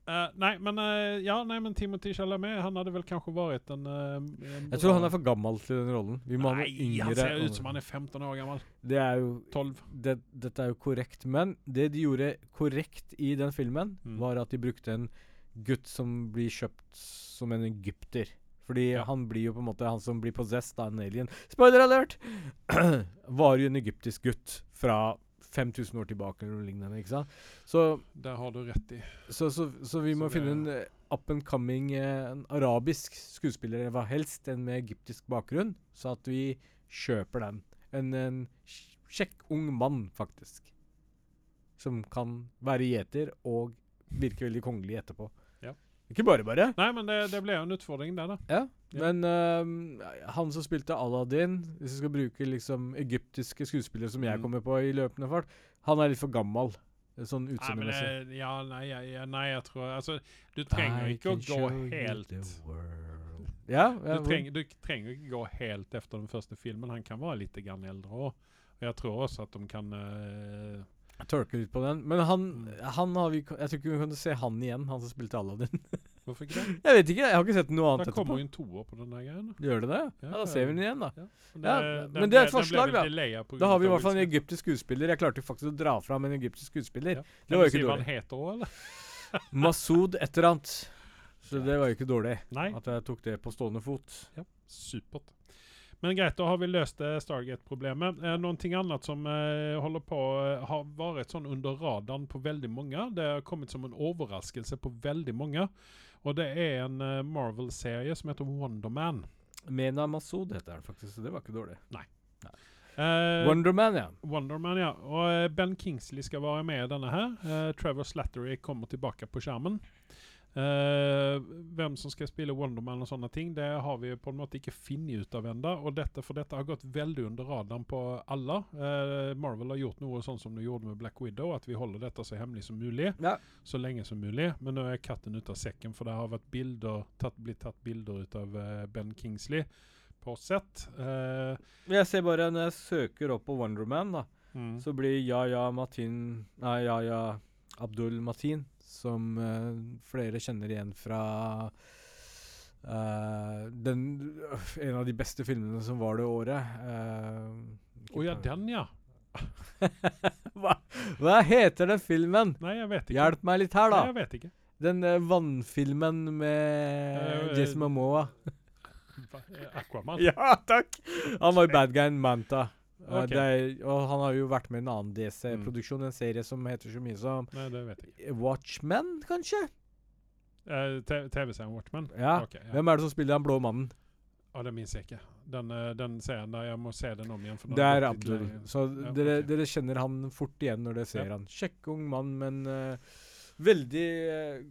Uh, nei, men uh, ja, nei, men Timothy Chalamet Han hadde vel kanskje vært en, uh, en Jeg tror han er for gammel til den rollen. Vi må ha Nei, noe yngre. han ser ut som han er 15 år gammel. Det er jo 12. det, Dette er jo korrekt. Men det de gjorde korrekt i den filmen, Mm. var at de brukte en gutt som blir kjøpt som en egypter. Fordi Ja. han blir jo på en måte han som blir possessed av en alien. Spoiler alert! var jo en egyptisk gutt fra 5000 år tilbake eller noe lignende. ikke sant? Så, Der har du rett i. så, så, så vi må Så finne en eh, up and coming eh, en arabisk skuespiller, hva helst en med egyptisk bakgrunn, så at vi kjøper den. En, en kjekk ung mann, faktisk. Som kan være gjeter og virke veldig kongelig etterpå. Ikke bare bare. Nei, men det, det ble jo en utfordring der, da. Ja. Ja. Men uh, han som spilte Aladdin, hvis vi skal bruke liksom egyptiske skuespillere som jeg Mm. kommer på i løpende fart, han er litt for gammel. Sånn utseendemessig. det, ja, nei, ja, nei, jeg tror Altså, du trenger I ikke å gå helt. Ja, ja du, trenger, du trenger ikke gå helt efter den første filmen. Han kan være litt grann eldre òg. Og jeg tror også at de kan eh, tørke litt på den. Men han, Mm. han har vi Jeg tror ikke vi kan se han igjen, han som spilte Aladdin. Hvorfor ikke det? jeg vet ikke, jeg har ikke sett noe annet etterpå. Det kommer jo en toer på den der greien. Gjør det det? Ja, Ja, da ser vi den igjen, da. Ja, Ja, men det er et forslag, da. Da har vi i hvert fall en egyptisk skuespiller. Jeg klarte faktisk å dra fram en egyptisk skuespiller. Ja. Det var jo ikke hva dårlig. han heter òg, eller? Masud et eller annet. Så det var jo ikke dårlig Nei. at jeg tok det på stående fot. Ja, Supert. Men greit, da har vi løst eh, Stargate-problemet. Eh, Noe annet som eh, holder på eh, har vært sånn under radaren på veldig mange. Det har kommet som en overraskelse på veldig mange. Og det er en eh, Marvel-serie som heter Wonderman. Mena Masud heter den faktisk, så det var ikke dårlig. Uh, Wonderman, ja. Wonderman, ja. Og eh, Ben Kingsley skal være med i denne her. Eh, Trevor Slattery kommer tilbake på skjermen. Eh, hvem som skal spille Wonderman og sånne ting, det har vi på en måte ikke funnet ut av ennå. For dette har gått veldig under radaren på alle. Uh, Marvel har gjort noe sånn som de gjorde med Black Widow, at vi holder dette så hemmelig som mulig. ja. Så lenge som mulig. Men nå er katten ute av sekken, for det har vært bilder, tatt, blitt tatt bilder ut av uh, Ben Kingsley på sett. Jeg ser bare når jeg søker opp på Wonderman, da, mm. så blir Yaya Matin Nei, Yaya Abdul Matin, som eh, flere kjenner igjen fra Uh, den En av de beste filmene som var det året. Å uh, oh, ja, den, ja. hva, hva heter den filmen? Nei, jeg vet ikke. Hjelp meg litt her, da. Nei, jeg vet ikke. Den uh, vannfilmen med Eh, Jason Momoa. Eh, Aquaman? Ja, takk! Han var bad guyen Manta. Eh, Ok. det er, og han har jo vært med i en annen DC-produksjon, en serie som heter så mye som Nei, det vet jeg ikke. Watchmen, kanskje? Uh, TV-serien Watchmen? Ja. Okay, ja. Hvem er det som spiller den blå mannen? Ja, det minns jeg ikke. Den, eh, den serien der, jeg må se den om igjen. Det er Abdul. Så Ja, dere, ok. dere kjenner han fort igjen når dere ser Ja. han. Kjekk ung mann, men uh, veldig uh,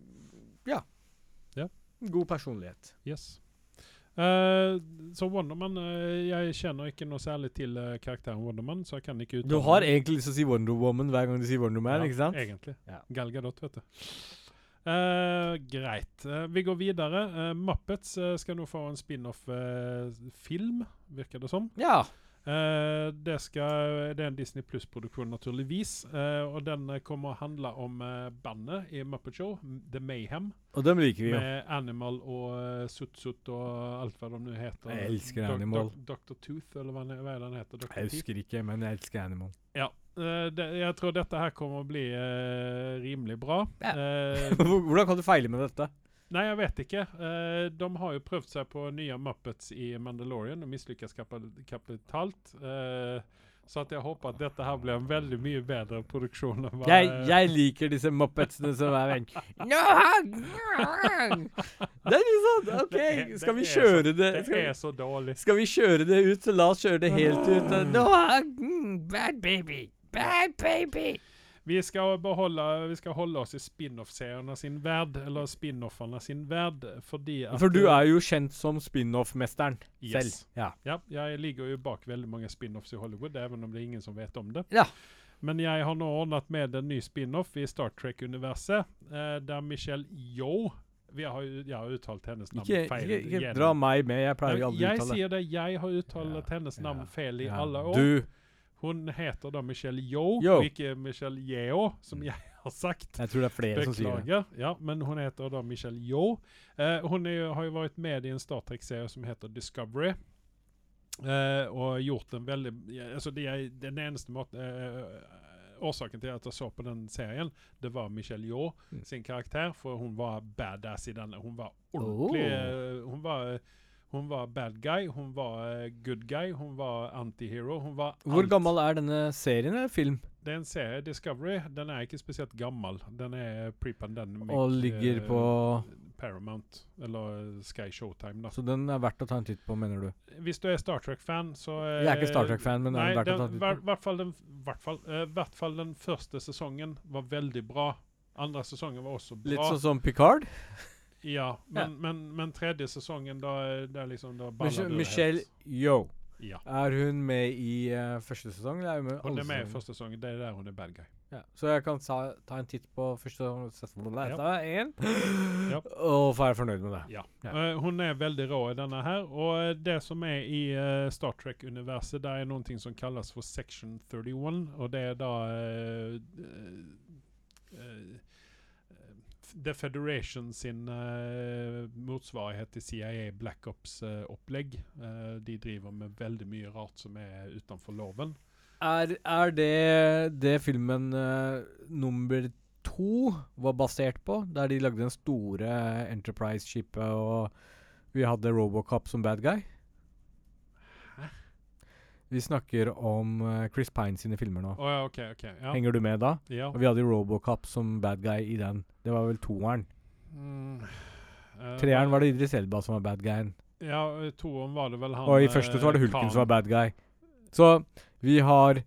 Ja. Ja. God personlighet. Yes. Eh, så Wonderman uh, Jeg kjenner ikke noe særlig til uh, karakteren Wonderman, så jeg kan ikke uttale Du har egentlig lyst til å si Wonder Woman hver gang du sier Wonder Man, Ja, ikke sant? Egentlig. Ja. Gal Gadot, vet du. Uh, greit. Eh, vi går videre. Eh, Muppets eh, skal nå få en spin-off-film, virker det som. Ja. Eh, det, skal, det er en Disney Pluss-produksjon, naturligvis. Uh, og den kommer å handle om uh, bandet i Muppet Show, The Mayhem. Og dem liker vi ja. Med Animal og uh, Sutt-Sutt og alt hva de nå heter. Jeg elsker do Animal. Do Dr. Tooth, eller hva, hva den heter? Dr. Jeg husker ikke, men jeg elsker Animal. Ja. det, jeg tror dette her kommer å bli rimelig bra. Ja. Hvordan kan du feile med dette? Nei, jeg vet ikke. Uh, de har jo prøvd seg på nye Muppets i Mandalorian og mislykkes kapitalt. Uh, så at jeg håper at dette her blir en veldig mye bedre produksjon. enn Jeg, jeg liker disse muppetsene som er venn. No, det er litt sånn OK, skal vi kjøre det Det er så dårlig. skal vi kjøre det ut, så la oss kjøre det helt ut. No, bad baby. Bad baby. Vi skal, beholde, vi skal holde oss i spin-off-seriene sin verd, eller spin-offene sin verd, fordi at For du er jo kjent som spin-off-mesteren selv. Ja. Ja, jeg ligger jo bak veldig mange spin-offs i Hollywood, even om det er ingen som vet om det. Ja. Men jeg har nå ordnet med en ny spin-off i Star Trek-universet, eh, der Michelle vi har, Jeg har uttalt hennes navn Ikke, feil. ikke, ikke dra meg med, jeg pleier aldri å uttale Jeg sier det. Jeg har uttalt hennes Ja, navn feil i alle år. Du, Hun heter da Michelle Yo, Yo. ikke Michelle Yeo, som jeg har sagt. jeg tror det er flere som sier det. Ja, men hun heter da Michelle Yo. Eh, hun er, har jo vært med i en Star Trek-serie som heter Discovery. Eh, og gjort en veldig altså det er, Den eneste måten eh, Årsaken til at jeg så på den serien, det var Michelle Yeoh Mm. sin karakter. For hun var badass i denne. Hun var ordentlig eh, Hun var hun var bad guy, hun var eh, good guy, hun var antihero. Hun var Hvor gammel er denne serien eller film? Det er en serie, Discovery. Den er ikke spesielt gammel. Den er pre-pandemic. Og ligger eh, på Paramount, eller eh, Sky Showtime, da. Så den er verdt å ta en titt på, mener du? Hvis du er Star Trek-fan, så eh, Jeg er ikke Star Trek-fan, men Nei, er verdt å ta en titt på. hvert fall den, hvert fall, eh, hvert fall den første sesongen var veldig bra. Andre sesongen var også bra. Litt sånn som Picard? Ja, men, Men, men tredje sesongen, da, er- det er liksom da baller du Michelle helt. Yo. Ja. Er hun med i uh, første sesong? Eller er hun med Hun er med i første sesong. Det er der hun er bad guy. Ja. Så jeg kan ta, ta en titt på første sesong Ja. ja. en, Ja. og være fornøyd med det. Ja. Ja. Eh, hun er veldig rå i denne her. Og det som er i uh, Star Trek-universet, det er noe som kalles for Section 31. Og det er da uh, The Federation sin uh, motsvarighet til CIA Black Ops-opplegg. Uh, de driver med veldig mye rart som er utenfor loven. Er, er det det filmen eh, nummer to var basert på? Der de lagde den store Enterprise-skipet, og vi hadde Robocop som bad guy? Vi snakker om eh, Chris Pine sine filmer nå. Oh, ja, OK. ok. Ja. Henger du med da? ja. Og vi hadde Robocop som bad guy i den. Det var vel toeren. Mm. Eh, Treeren var det Idris Elba som var bad guyen. Ja, toeren var det vel han Og i første så var det eh, Hulken Khan. som var bad guy. Så vi har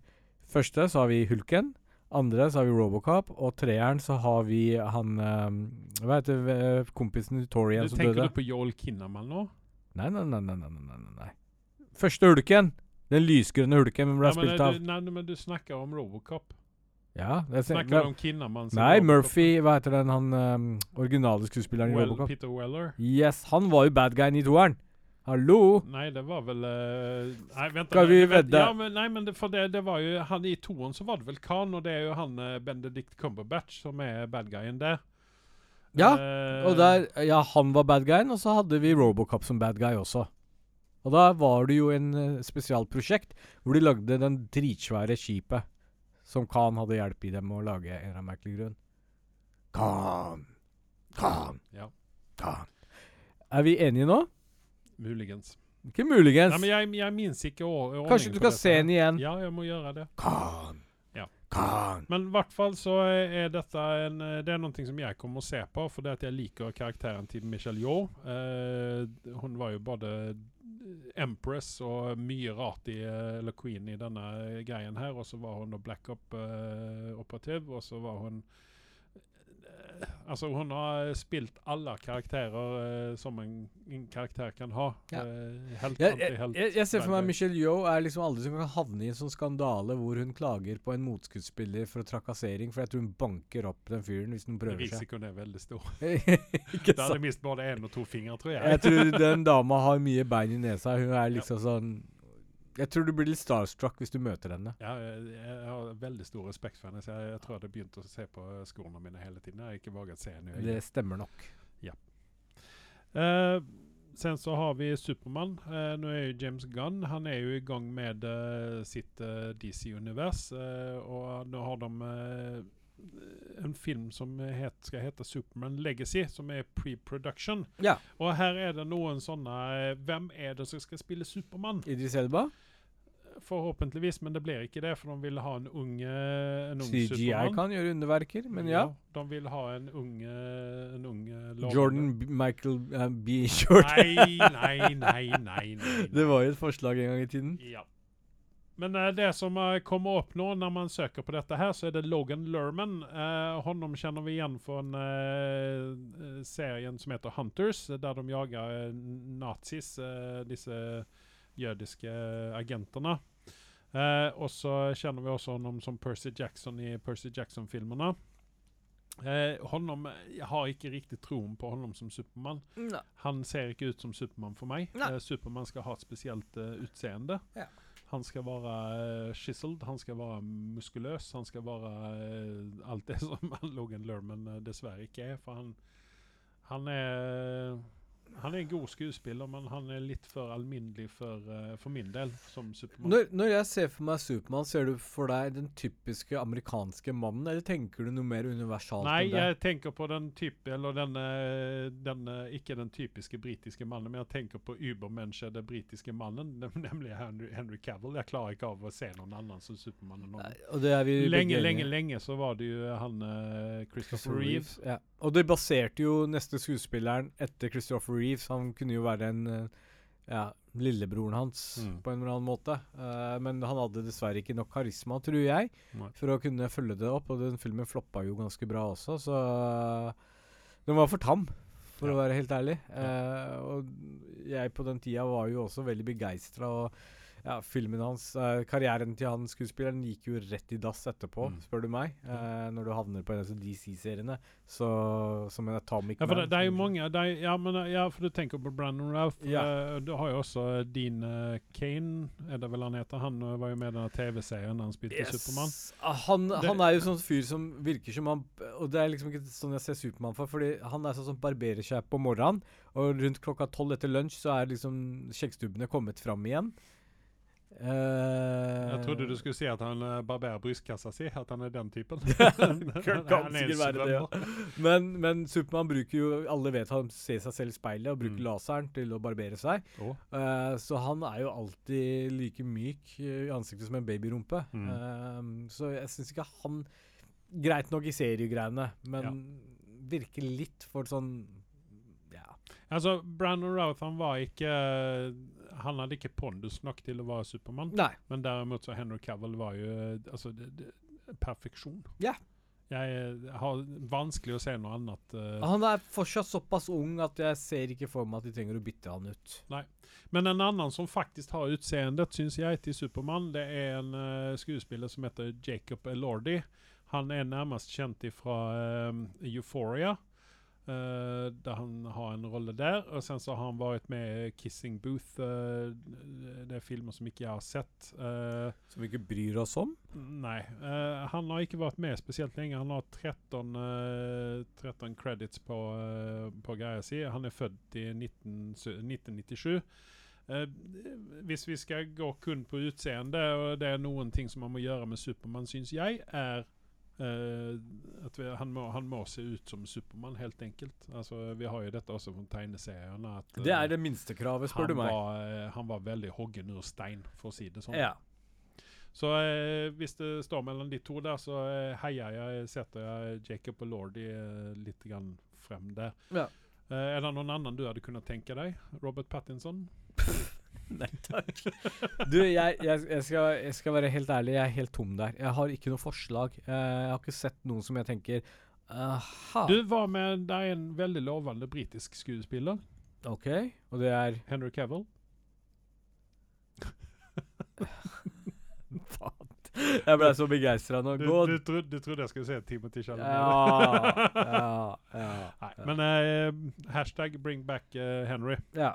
Første så har vi Hulken. Andre så har vi Robocop. Og treeren så har vi han um, Hva heter eh, kompisen Torian som døde? tenker du på Joel Kinnaman nå? Nei, nei, nei, nei, nei, nei. Første Hulken! Den lysgrønne Hulken ble Ja, spilt av nei, men du snakker om Robocop. Ja, det er, Snakker du om Kinnaman? Nei? Murphy Hva heter den han um, originale skuespilleren i Robocop? Peter Weller? Yes, han var jo bad guyen i toeren. Hallo! Nei, det var vel uh, Nei, vent Skal vi vedde? Ja, men, nei, men det, for det, det var jo han I toeren så var det vel Khan, og det er jo han uh, Benedict Cumberbatch som er bad guyen der. Ja, uh, Og der, ja, han var bad guyen, og så hadde vi Robocop som bad guy også. Og da var det jo en uh, spesialprosjekt hvor de lagde den dritsvære skipet som Khan hadde hjelp i dem å lage en eller annen merkelig grunn. Khan! Khan! Ja, Khan! Er vi enige nå? muligens. Ikke muligens. Nei, men jeg, jeg minnes ikke ordningen Kanskje du skal se den igjen? Ja, jeg må gjøre det. Khan! Khan! Men i hvert fall så er dette en, eh, det er noe som jeg kommer å se på, for det at jeg liker karakteren til Michelle Yeoh. Eh, hun var jo både Empress og mye rart i eh, Eller Queen i denne greien her. Og så var hun da Black Op-operativ, og så var hun altså hun har spilt alle karakterer eh, som en, en karakter kan ha. Ja. Eh, helt, Jeg, jeg, helt jeg, jeg ser for meg. Michelle Yeoh er liksom aldri som kan havne i en sånn skandale hvor hun klager på en motskuddspiller for trakassering, for jeg tror hun banker opp den fyren hvis hun prøver seg. Risikoen er veldig stor. Hadde sant? mist både én og to fingre, tror jeg. Jeg tror den dama har mye bein i nesa. Hun er liksom sånn Jeg tror du blir litt starstruck hvis du møter henne. Ja, jeg, jeg har veldig stor respekt for henne, så jeg, jeg tror jeg hadde begynt å se på skoene mine hele tiden. Jeg har ikke våget se henne. Det stemmer nok. Eh, sen så har vi Supermann. Uh, nå er jo James Gunn Han er jo i gang med uh, sitt eh, DC-univers. eh, og nå har de eh, en film som het, skal hete Superman Legacy, som er pre-production. Ja. Og her er det noen sånne eh, Hvem er det som skal spille Supermann? Idris Elba. Forhåpentligvis, men det blir ikke det, for de vil ha en ung, en ung CGI Superman. kan gjøre underverker, men ja. De vil ha en ung, en ung Jordan B Michael uh, B. Short. Nei, nei, nei, nei, nei. Det var jo et forslag en gang i tiden. Ja. Men uh, det som uh, kommer opp nå når man søker på dette her, så er det Logan Lerman. Uh, honom kjenner vi igjen fra en, serien som heter Hunters, der de jager nazis, disse jødiske agentene. Eh, og så kjenner vi også ham som Percy Jackson i Percy Jackson-filmene. Eh, honom, jeg har ikke riktig troen på honom som Supermann. Han ser ikke ut som Supermann for meg. Nei. Eh, Supermann skal ha et spesielt uh, utseende. Ja. Han skal være uh, chiseled, han skal være muskuløs, han skal være uh, alt det som Logan Lerman dessverre ikke er. For han, han er han er en god skuespiller, men han er litt for alminnelig for, eh, for min del som Supermann. Når, når jeg ser for meg Supermann, ser du for deg den typiske amerikanske mannen, eller tenker du noe mer universalt Nei, jeg tenker på den type Eller denne, denne, Ikke den typiske britiske mannen, men jeg tenker på Übermensch, den britiske mannen, nemlig Henry, Henry Cavill. Jeg klarer ikke av å se noen annen som Supermann. er Lenge, lenge, lenge så var det jo han eh, Christopher Reeve. Ja. Og det baserte jo neste skuespilleren etter Christopher Reeves. Han kunne jo være en eh, ja, lillebroren hans Mm. på en eller annen måte. Uh, men han hadde dessverre ikke nok karisma, tror jeg, Nei. for å kunne følge det opp. Og den filmen floppa jo ganske bra også, så eh, den var for tam. For å være helt ærlig. Uh, og jeg på den tida var jo også veldig begeistra. Og ja, filmen hans, eh, karrieren til han skuespilleren gikk jo rett i dass etterpå, Mm. spør du meg. Eh, når du havner på en av DC-seriene. Som en Atomic Ja, for det, Man, det er jo mange det er, ja, men, eh, ja, for du tenker på Brandon Ralph. Ja. eh, du har jo også Dean uh, Kane, er det vel han heter. Han eh, var jo med i denne TV-serien da han spilte Supermann. Ah, Han, han er jo sånn fyr som virker som han Og det er liksom ikke sånn jeg ser Supermann for, fordi han er sånn som barberer seg på morgenen, og rundt klokka tolv etter lunsj så er liksom skjeggstubbene kommet fram igjen. Eh, Jeg trodde du skulle si at han uh, barberer brystkassa si, at han er den typen. Kan er sikkert være det, ja. Men, men Supermann bruker jo Alle vet han ser seg selv i speilet og bruker Mm. laseren til å barbere seg. Oh. Uh, så han er jo alltid like myk eh, i ansiktet som en babyrumpe. Mm. Uh, så jeg syns ikke han Greit nok i seriegreiene, men virker litt for sånn Ja. Altså, Brandon Routh han var ikke Han hadde ikke pondus nok til å være Supermann. Men derimot så Henry Cavill var jo altså, det, det, perfeksjon. Ja. Jeg eh, har vanskelig å se noe annet. Uh, Han er fortsatt såpass ung at jeg ser ikke for meg at de trenger å bytte han ut. Nei. Men en annen som faktisk har utseendet, syns jeg, til Supermann, det er en uh, skuespiller som heter Jacob Elordi. Han er nærmest kjent fra Euphoria, eh, der han har en rolle der. Og sen så har han vært med i Kissing Booth. Uh, det er filmer som ikke jeg har sett. Uh, Som vi ikke bryr oss om. Nei. Uh, han har ikke vært med spesielt lenge. Han har 13, eh, 13 credits på, uh, på greia si. Han er født i 19, 1997. Uh, hvis vi skal gå kun på utseende, og det er noen ting som man må gjøre med Supermann, syns jeg, er vi, han, må, han må se ut som Supermann, helt enkelt. Altså, vi har jo dette også fra tegneseriene. At, Det eh, er det minstekravet, spør du meg. Var, eh, han var veldig hoggen ur stein, for å si det sånn. Ja. Så eh, hvis det står mellom de to der, så eh, heier jeg, setter jeg Jacob og Lordy eh, litt grann frem der. Ja. Eh, er det noen annen du hadde kunnet tenke deg? Robert Pattinson? Nei takk. Du, jeg, jeg, jeg, skal, jeg skal være helt ærlig, jeg er helt tom der. Jeg har ikke noe forslag. Eh, jeg har ikke sett noen som jeg tenker Aha. Du var med Det er en veldig lovende britisk skuespiller. OK. Og det er Henry Cavill. Jeg ble så begeistra nå. Du, Gå du, trodde, du trodde jeg skulle se Timothy Chalamet. Ja, ja, ja. Nei, men uh, hashtag bring back uh, Henry. ja.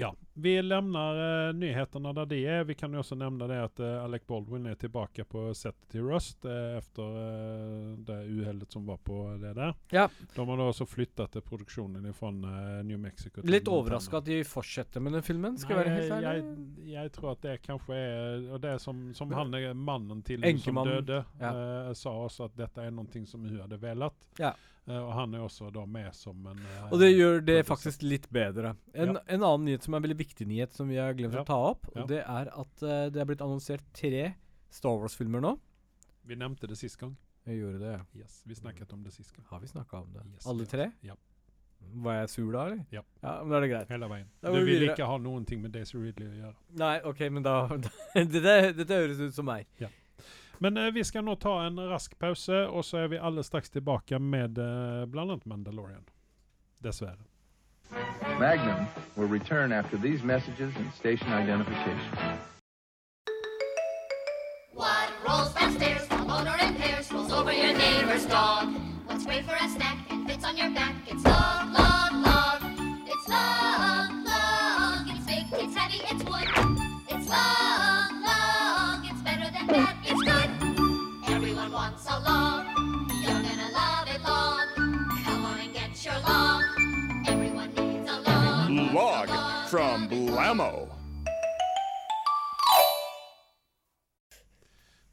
Ja, vi lämnar eh, nyheterna där de är. Vi kan ju också nämna det att eh, Alec Baldwin är tillbaka på setet till Rust eh, efter eh, det uheldet som var på det där. Ja. De har då också flyttat eh, produktionen ifrån eh, New Mexico till Litt overraska at de fortsetter med den filmen, skal Nej, jeg være helt ærlig. jag, jag tror att det kanske är, och det som, som han mannen till som døde, ja. sa også att detta är någonting som hun hade velat. Ja. Eh, og han er også da med som en eh, Og det gjør det faktisk litt bedre. En, Ja. en annen nyhet som er en veldig viktig nyhet, som vi har glemt Ja. å ta opp, Ja. det er at uh, det er blitt annonsert tre Star Wars-filmer nå. Vi nevnte det sist gang. Jeg gjorde det, ja. Yes, vi snakket om det sist gang. Har vi snakka om det? Yes, Alle tre? Ja. Var jeg sur da, eller? Ja. ja men da er det greit. Hele veien. Da Du vi vil videre. ikke ha noen ting med Daisy Ridley å gjøre. Nei, OK, men da dette, dette høres ut som meg. Men eh, vi skal nå ta en rask pause, og så er vi alle straks tilbake med eh, bl.a. Mandalorian. Dessverre. Magnum will return after these messages and station identification. Blammo.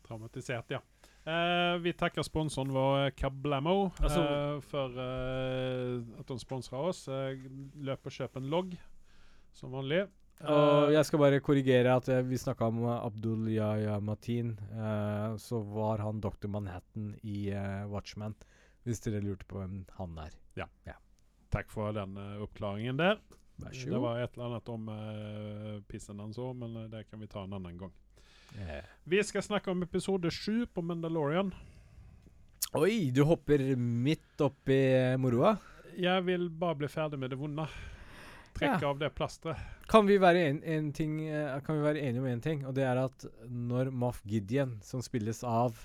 Traumatisert, ja. Eh, vi takker sponsoren vår Kablamo Altså- eh, for eh, at de sponsrer oss. Eh, løp og kjøp en logg, som vanlig. Og Eh, jeg skal bare korrigere at eh, vi snakka om eh, Abdul Yahya Matin. eh, så var han Dr. Manhattan i eh, Watchman. Hvis dere lurte på hvem han er. takk for den eh, oppklaringen der. Vær så Det var et eller annet om uh, pissen han så, men eh, det kan vi ta en annen gang. Yeah. Vi skal snakke om episode sju på Mandalorian. Oi, du hopper midt oppi eh, moroa. Jeg vil bare bli ferdig med det vonde. Trekke Ja. av det plasteret. Kan en, en kan vi være enige om én ting, og det er at når Moff Gideon, som spilles av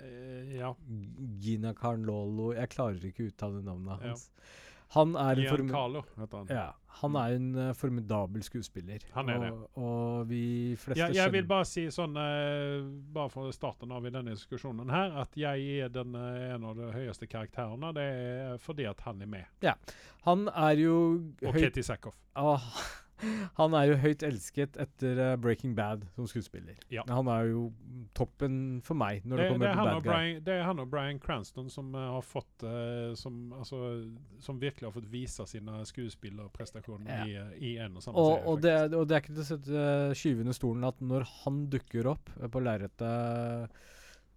uh, ja. Gina Carnlolo Jeg klarer ikke å uttale navnet Ja. Han er en form- Carlo, han. Ja, han er en uh, formidabel skuespiller. Han er det. og, og vi fleste Ja, jeg vil bare si sånn, uh, bare for starten av i denne diskusjonen her, at jeg er den, uh, en av de høyeste karakterene. Det er fordi at han er med. Ja. Han er jo Og høyt Katie Sackhoff. Ah, Han er jo høyt elsket etter uh, Breaking Bad som skuespiller. Ja. Han er jo toppen for meg når det, Det, kommer det, er til Bad Guy. Brian, det er han og Brian Cranston som uh, har fått uh, som, altså, som virkelig har fått vise sine skuespillerprestasjoner Ja. i, i en og samme Og, serie. og, det, og det er ikke til å sette skyve under stolen at når han dukker opp på lerretet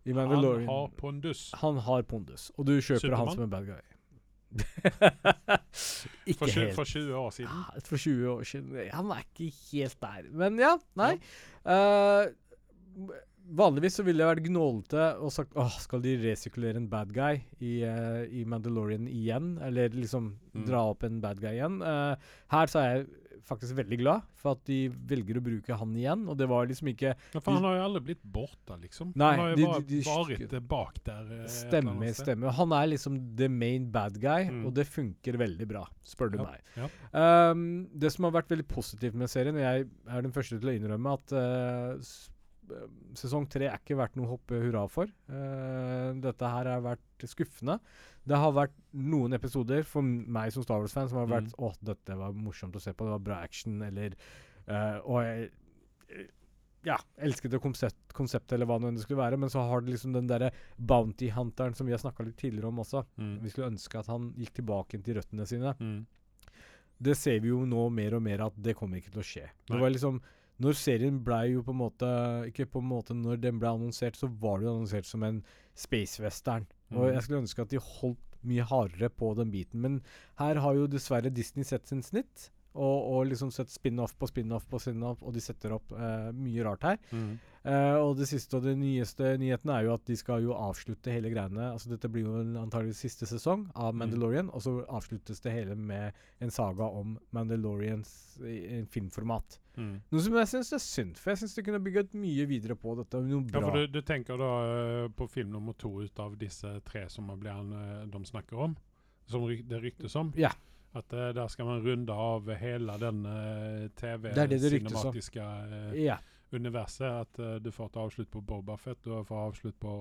i. Mandalorian Han har pondus. Han har pondus, og du kjøper Superman? han som en bad guy. ikke For, tjue- helt. for 20 år siden. Ja, For 20 år siden. Han er ikke helt der. Men ja, nei. Eh, vanligvis så ville jeg vært gnålete og sagt åh, skal de resirkulere en bad guy i, uh, i Mandalorian igjen? Eller liksom Mm. dra opp en bad guy igjen. Uh, her så er jeg faktisk veldig glad for at de velger å bruke han igjen, og det var liksom ikke ja, for han har jo aldri blitt borte, liksom. Nei, han har jo bare vært eh, bak der. eh, et Stemmer, stemmer. Han er liksom the main bad guy, Mm. og det funker veldig bra, spør du Ja, meg. ja. Um, det som har vært veldig positivt med serien, og jeg er den første til å innrømme at uh, eh, sesong tre er ikke verdt noe hoppe hurra for. Uh, dette her har vært skuffende. Det har vært noen episoder for meg som Star Wars-fan som har vært Mm. Å, dette var morsomt å se på, det var bra action, eller uh, Og jeg eh, ja, elsket det konsept, konseptet, eller hva nå enn det skulle være, men så har det liksom den derre bounty hunteren som vi har snakka litt tidligere om også. Mm. Vi skulle ønske at han gikk tilbake til røttene sine. Mm. Det ser vi jo nå mer og mer at det kommer ikke til å skje. Nei. Det var liksom Når serien blei jo på en måte Ikke på en måte når den ble annonsert, så var det jo annonsert som en space-western. Og Mhm. jeg skulle ønske at de holdt mye hardere på den biten. Men her har jo dessverre Disney sett sin snitt. Og, og liksom sett spin-off på spin-off på spin-off, og de setter opp eh, mye rart her. Mm. Eh, og det siste og det nyeste nyheten er jo at de skal jo avslutte hele greiene. Altså Dette blir jo en antageligvis siste sesong av Mm. Mandalorian, og så avsluttes det hele med en saga om Mandalorians i, i filmformat. Mm. Noe som jeg syns er synd, for jeg syns det kunne bygget mye videre på dette. Ja, for du, du tenker da uh, på film nummer to ut av disse tre som man blir, eh, de snakker om? Som ry det ryktes om? Ja. At uh, der skal man runde av hele den tv Det det. TV-cinematiske ja. universet. At du får et avslutt på Bob Buffett du får avslutt på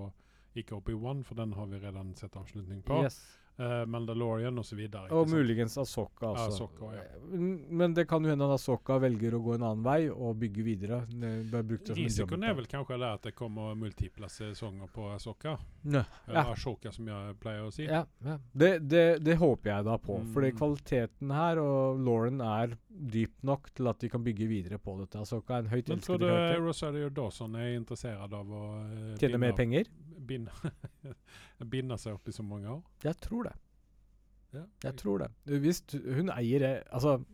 ikke Obi-Wan, for den har vi redan sett avslutning på. Yes. Eh, Mandalorian og så videre. Og muligens Asoka også. Ahsoka, ja. Men det kan jo hende at Asoka velger å gå en annen vei og bygge videre. Risikoen er vel kanskje det at det kommer multiple sesonger på Ahsoka. Nø, Eller Ja. Ashoka, som jeg pleier å si. Ja, ja. Det, det, det håper jeg da på. Fordi Mm. kvaliteten her og Lauren er dyp nok til at de kan bygge videre på dette. Asoka er en høyt Men tror elsket du. Rosario Dawson er interessert av å uh, Tjene mer penger? Binde, binde seg opp i så mange år? Jeg tror det. Ja. Jeg tror det. Hvis du- hun eier det Altså,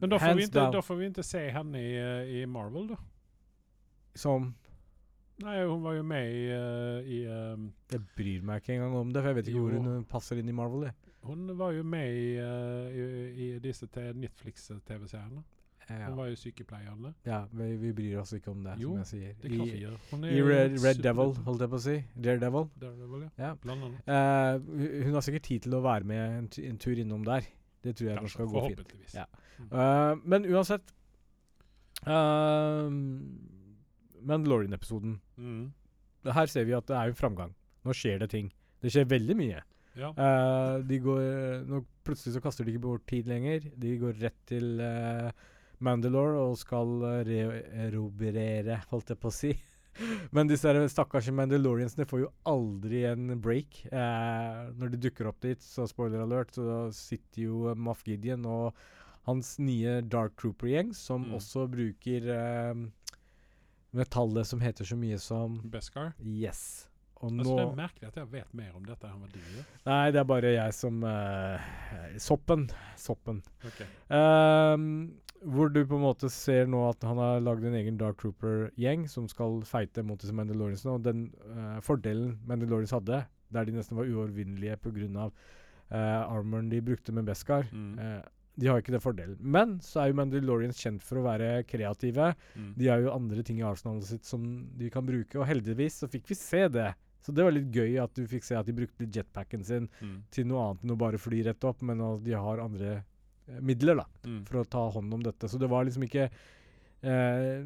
Men da får, vi ikke, da får vi ikke se henne i, eh, i Marvel, da. som Nei, hun var jo med i, eh, i um, Jeg bryr meg ikke engang om det, for jeg vet ikke hvor hun passer inn i Marvel. Det. Hun var jo med i, eh, i, i disse Netflix-TV-seriene. Ja, Hun var jo sykepleierne. ja vi, vi bryr oss ikke om det, Jo, som jeg sier. Det kan klart vi I, Hun er i Red, Red Devil, holdt jeg på å si. Daredevil. Daredevil, ja. Ja. Eh, hu- hun har sikkert tid til å være med en, en tur innom der. Det tror jeg Kanskje, skal gå fint. Ja. Uh, men uansett uh, Mandalorian-episoden. Mm. Her ser vi at det er en framgang. Nå skjer det ting. Det skjer veldig mye. Ja. Uh, de går nå Plutselig så kaster de ikke bort tid lenger. De går rett til eh, Mandalore og skal uh, reerobrere, holdt jeg på å si. Men disse stakkars Mandaloriansene får jo aldri en break. Eh, når de dukker opp dit, så spoiler alert, så sitter jo Moff Gideon og hans nye Dark Trooper-gjeng, som Mm. også bruker eh, metallet som heter så mye som Beskar. Yes. Og Altså, nå det er merkelig at jeg vet mer om dette enn hva du gjør. Nei, det er bare jeg som eh, Soppen. Soppen. Ok. Ehm, hvor du på en måte ser nå at han har lagd en egen Dark Trooper-gjeng som skal feite mot disse Mandaloriansene. Og den uh, fordelen Mandalorians hadde, der de nesten var uovervinnelige pga. Uh, armoren de brukte med Beskar, Mm. uh, de har ikke den fordelen. Men så er jo Mandalorians kjent for å være kreative. Mm. De har jo andre ting i arsenalet sitt som de kan bruke, og heldigvis så fikk vi se det. Så det var litt gøy at du fikk se at de brukte jetpacken sin Mm. til noe annet enn å bare fly rett opp, men at de har andre eh, midler da, Mm. for å ta hånd om dette. Så det var liksom ikke eh,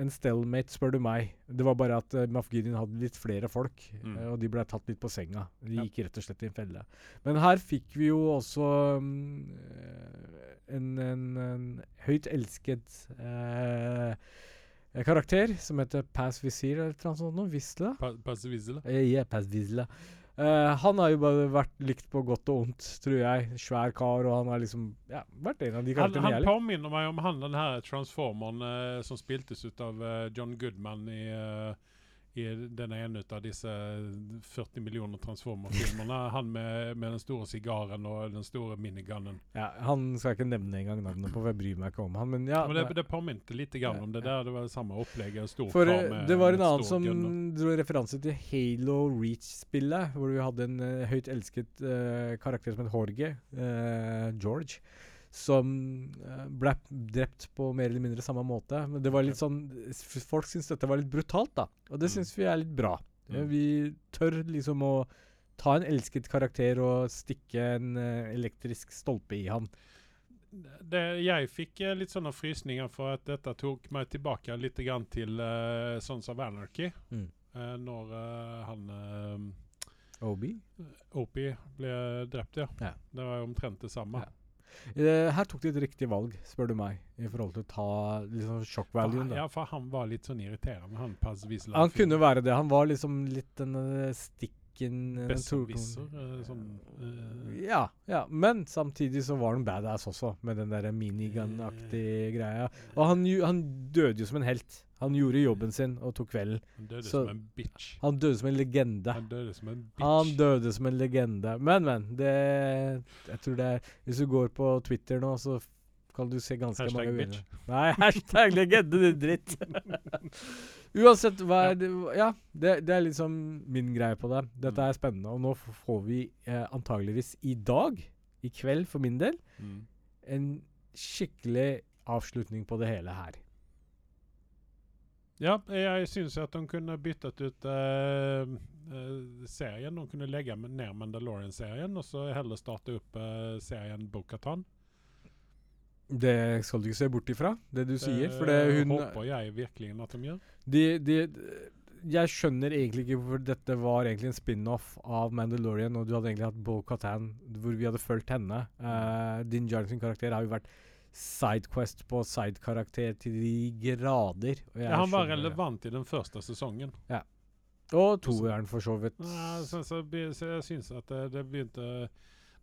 en stalemate, spør du meg. Det var bare at uh, Moff hadde litt flere folk, Mm. eh, og de ble tatt litt på senga. De Ja. gikk rett og slett i en felle. Men her fikk vi jo også eh, en, en, en høyt elsket eh, karakter som heter Pass Visir eller noe sånt. Visla? Pa Passivisle. Eh, yeah, Pass Visla. Eh, han har jo bare vært likt på godt og ondt, tror jeg. Svær kar, og han har liksom ja, vært en av de Han, karakterene han jeg likte. påminner meg om han den her transformeren uh, som spiltes ut av uh, John Goodman i, eh, i den ene av disse 40 millioner Transformer-filmene. han med, med den store sigaren og den store minigunnen. Ja, han skal ikke nevne engang navnet på, for jeg bryr meg ikke om han. Men ja, Men det, det påminte litt grann om det der. Det var samme opplegget. For eh, det var en annen som gunner. dro referanse til Halo Reach-spillet, hvor vi hadde en uh, høyt elsket uh, karakter som het Jorge, Uh, George, som eh, ble drept på mer eller mindre samme måte. Men det var litt sånn Folk syntes dette var litt brutalt, da. Og det Mm. syns vi er litt bra. Eh, Mm. Vi tør liksom å ta en elsket karakter og stikke en eh, elektrisk stolpe i han. det, jeg fikk eh, litt sånne frysninger for at dette tok meg tilbake litt grann til uh, Sons of Anarchy. Mm. Uh, når uh, han uh, Obi? Opie ble drept, ja. Ja. Det var omtrent det samme. Ja. Eh, her tok de et riktig valg, spør du meg, i forhold til å ta liksom shock-valuen. Ja, for han var litt sånn irriterende, han Wiesler. Han kunne være det. Han var liksom litt den eh, stikken eh, Besserwisser. sånn uh. Ja, ja. Men samtidig så var han badass også, med den der minigun-aktige greia. Og han, han døde jo som en helt. Han gjorde jobben sin og tok kvelden. Han døde Så- som en bitch. Han døde som en legende. Han døde som en bitch. Han døde som en legende. Men, men. Det Jeg tror det er Hvis du går på Twitter nå, så kan du se ganske Hashtag mange bitch. Nei, hashtag legende, din dritt. Uansett, hva er det Ja, det, det er liksom min greie på det. Dette Mm. er spennende, og nå får vi eh, antageligvis i dag, i kveld for min del, Mm. en skikkelig avslutning på det hele her. Ja, jeg syns at de kunne byttet ut eh, eh, serien. De kunne legge ned Mandalorian-serien og så heller starte opp eh, serien Bo-Katan. Det skal du ikke se bort ifra, det du sier. For det Det hun håper jeg virkelig at de gjør. de, de, Jeg skjønner egentlig ikke hvorfor dette var egentlig en spin-off av Mandalorian, og du hadde egentlig hatt Bo Katan, hvor vi hadde fulgt henne. Uh, Din Jarlison-karakter har jo vært sidequest på sidekarakter til de grader. Ja, han var relevant i den første sesongen. Og toeren, for så vidt. Ja, så, så, så jeg syns at det, det begynte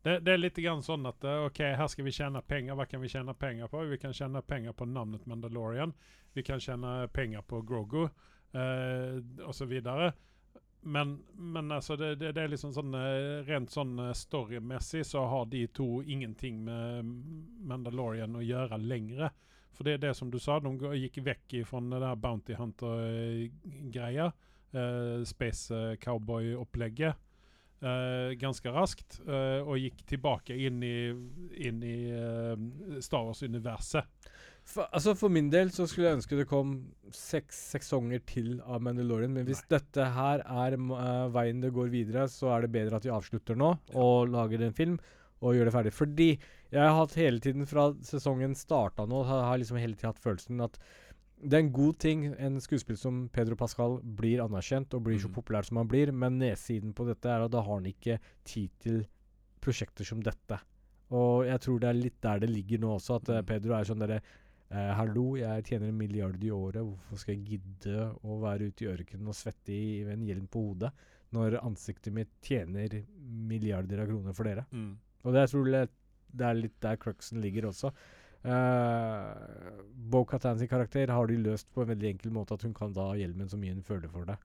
det, det er litt grann sånn at eh, OK, her skal vi tjene penger. Hva kan vi tjene penger på? Vi kan tjene penger på navnet Mandalorian. Vi kan tjene penger på Grogu, eh, og så. Men, men altså, det, det, det er liksom sånn eh, Rent sånn eh, storymessig så har de to ingenting med Mandalorian å gjøre lenger. For det er det som du sa, de gikk vekk fra det der Bounty Hunter-greia. eh, Space eh, Cowboy-opplegget. eh, ganske raskt. eh, og gikk tilbake inn i, inn i Star Wars-universet. For, altså For min del så skulle jeg ønske det kom seks sesonger til av Mandalorian. Men hvis dette her er eh, veien det går videre, så er det bedre at de avslutter nå og lager en film og gjør det ferdig. Fordi jeg har hatt hele tiden fra sesongen starta nå, har har liksom hele tiden hatt følelsen at det er en god ting en skuespiller som Pedro Pascal blir anerkjent og blir så Mm. populær som han blir, men nedsiden på dette er at da har han ikke tid til prosjekter som dette. Og jeg tror det er litt der det ligger nå også, at eh, Mm. Pedro er sånn derre Eh, hallo, jeg tjener en milliard i året. Hvorfor skal jeg gidde å være ute i ørkenen og svette i en hjelm på hodet når ansiktet mitt tjener milliarder av kroner for dere? Og det jeg tror det, det er litt der cruxen ligger også. Uh, Bo Katan sin karakter har de løst på en veldig enkel måte at hun kan da hjelmen så mye hun føler for det.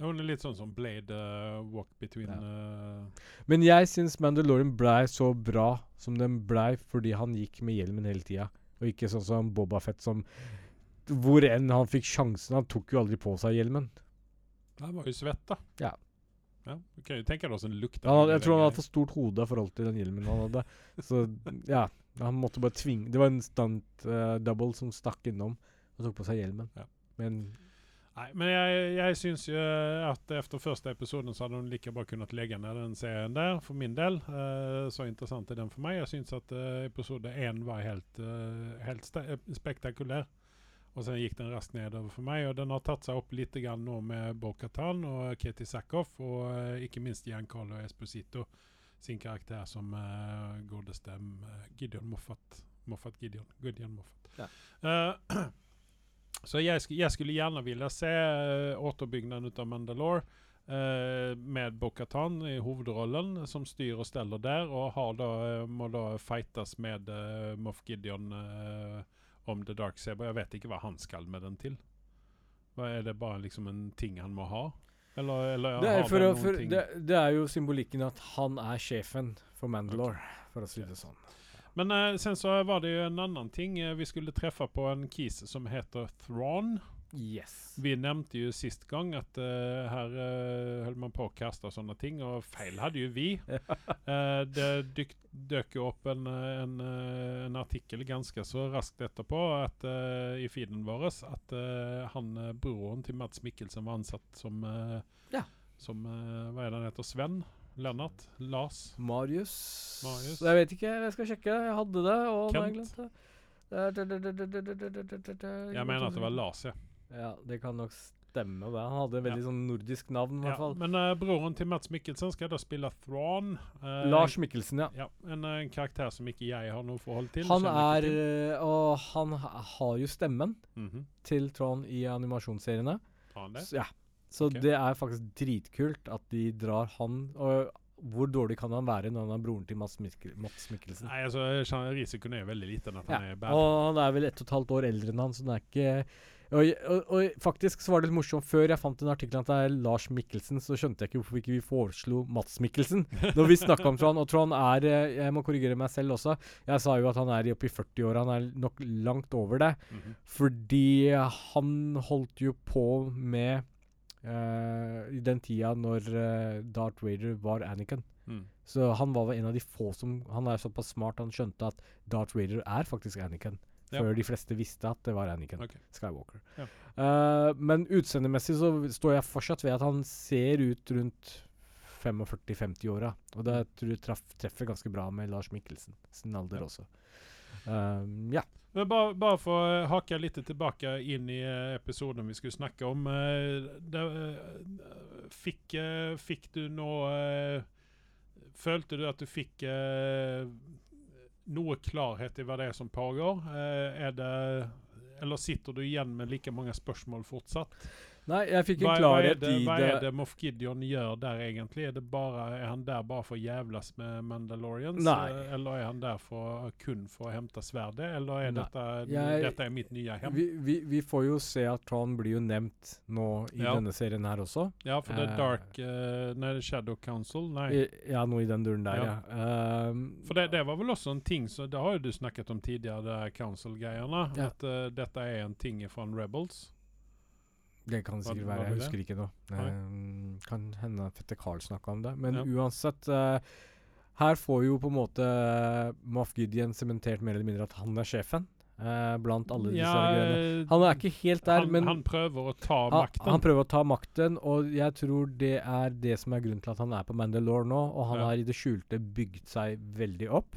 Hun er litt sånn som Blade uh, Walk Between Ja. uh, Men jeg syns Mandalorian blei så bra som den blei fordi han gikk med hjelmen hele tida. Og ikke sånn som Boba Fett som Hvor enn han fikk sjansen, han tok jo aldri på seg hjelmen. Han var jo svett, da. Ja. ja. Du kan jo tenke deg åssen lukta. Han jeg tror han hadde for stort hode i forhold til den hjelmen han hadde. Så ja, han måtte bare tvinge Det var en stunt uh, double som stakk innom og tok på seg hjelmen. Ja. Men Nei, men jeg, jeg syns jo at etter første episoden så hadde hun like bra kunnet legge ned den serien der, for min del. Uh, så interessant er den for meg. Jeg syns at uh, episode én var helt, uh, helt spektakulær. Og sen gikk den raskt nedover for meg. Og den har tatt seg opp litt grann nå med Bo-Katan og Katie Sackhoff, og ikke minst Giancarlo Esposito sin karakter som godeste Gideon Moffat. Moffat Gideon. Gideon Moffat. Ja. Eh, så jeg, sk jeg skulle gjerne vilja se uh, återbygnaden av Mandalore uh, med Bo-Katan i hovedrollen, som styrer og steller der, og har da, eh, må da fightes med uh, Moff Gideon eh, om The Dark Saber. Jeg vet ikke hva han skal med den til. Hva Er det bare liksom en ting han må ha? Eller, eller det er, har for, noen for, det, det er jo symbolikken at han er sjefen for Mandalore, for å si det sånn. Men eh, sen så var det jo en annen ting. Eh, vi skulle treffe på en kis som heter Thrawn. Yes. Vi nevnte jo sist gang at uh, her uh, holdt man på å kaste sånne ting, og feil hadde jo vi. uh, det dyk, dök jo opp en, eh, en, eh, en artikkel ganske så raskt etterpå at, eh, i feeden vår at eh, han, eh, broren til Mats Mikkelsen var ansatt som, eh, Ja. som eh, Hva er det han heter? Sven? Lennart. Lars. Marius. Marius. Jeg vet ikke. Jeg skal sjekke. Jeg hadde det. Og Kent. Jeg, mener at det var Lars, ja. ja det kan nok stemme. Det. Han hadde en veldig ja. sånn nordisk navn. I hvert fall. Men uh, broren til Mats Mikkelsen skal da spille Thrawn. Uh, Lars Mikkelsen, ja. ja en, uh, karakter som ikke jeg har noe forhold til. Han er til. Og han har jo stemmen mm -hmm. til Trond i animasjonsseriene. Har han det? Så, ja. Så okay. det er faktisk dritkult at de drar han Og hvor dårlig kan han være når han er broren til Mats, Mikkel, Mats Mikkelsen? Nei, altså, Risikoen er veldig liten at han Ja. er bad. Og han er vel ett og et halvt år eldre enn han, så det er ikke Og, og, og faktisk så var det litt morsomt Før jeg fant en artikkel at det er Lars Mikkelsen, så skjønte jeg ikke hvorfor ikke vi foreslo Mats Mikkelsen når vi snakka om Trond. Og Trond er eh, Jeg må korrigere meg selv også. Jeg sa jo at han er oppe i 40-åra. Han er nok langt over det. Mhm. Fordi han holdt jo på med eh, I den tida når uh, Darth Vader var Anakin. Mm. Så han var en av de få som Han er såpass smart han skjønte at Darth Vader er faktisk Anakin. Ja. Før de fleste visste at det var Anakin okay. Skywalker. Ja. Uh, men utseendemessig så står jeg fortsatt ved at han ser ut rundt 45-50-åra. Og det tror jeg traff, treffer ganske bra med Lars Mikkelsen sin alder Ja. også. Um, ja. Bare, bare for å hake litt tilbake inn i eh, episoden vi skulle snakke om. eh, det, eh, fikk, fikk du noe Følte du at du fikk noe klarhet i hva det er som pågår? Er det Eller sitter du igjen med like mange spørsmål fortsatt? Nei, jeg fikk en Hva, hva, er det, i hva det er det Moff Gideon gjør der, egentlig? Er, det bare, er han der bare for å jævles med Mandalorians? Nei. eh, Eller er han der for, kun for å hente sverdet? Eller er dette, Jeg- dette er mitt nye hjem? vi, vi, vi får jo se at Tron blir jo nevnt nå i Ja. denne serien her også. Ja, for det er Eh, Dark uh, Nei, Shadow Council? Nei. I, ja, noe i den duren der, ja. Ja. Um, For det, det var vel også en ting så Det har jo du snakket om tidligere, det Council-greiene. Ja. At uh, dette er en ting fra Rebels. Det kan Var- sikkert være, det jeg det? husker ikke nå. Nei. Um, kan hende Fette Karl snakka om det. Men Ja. uansett eh, Her får jo på en måte Maf Moff Gideon sementert mer eller mindre at han er sjefen eh, blant alle disse greiene. eh, Han er ikke helt der, han, men han prøver å ta han, makten. han prøver å ta makten, og jeg tror det er det som er grunnen til at han er på Mandalore nå. Og han Ja. har i det skjulte bygd seg veldig opp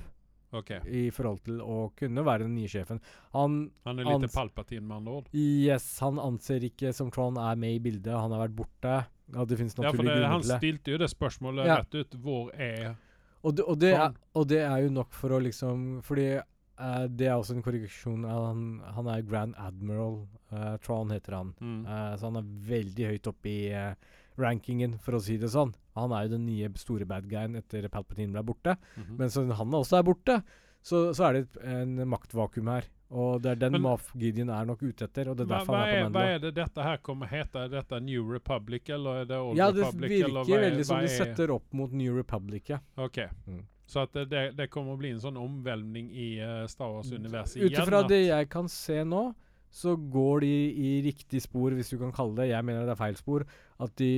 Ok, i forhold til å kunne være den nye sjefen. Han Han er Han- litt Palpatine, med andre ord. Yes, han anser ikke som Tron er med i bildet. Han har vært borte. Ja, det finnes naturlige han grunner til det. stilte jo det spørsmålet Ja. rett ut. Hvor er Og det, og, det er, og det er jo nok for å liksom Fordi uh, det er også en korreksjon. Han, han er Grand Admiral. Uh, Tron heter han. mm. Uh, så han er veldig høyt oppe i rankingen, for å si det sånn. Han er jo den nye store bad guyen etter Palpatine ble borte. mhm. Men så han også er borte, så, så er det et, en maktvakuum her. Og det er den Moff Gideon er nok ute etter, og det er Hva, derfor hva, han er på hva er det dette her kommer hete? Er dette New Republic, eller er det Old Ja, det Republic? virker eller hva er- veldig som de er- setter opp mot New Republic, ja. Ok. Mm. Så at det, det, det kommer å bli en sånn omvelvning i uh, Star Wars-universet Ut ifra det jeg kan se nå, så går de i riktig spor, hvis du kan kalle det. Jeg mener det er feil spor. At de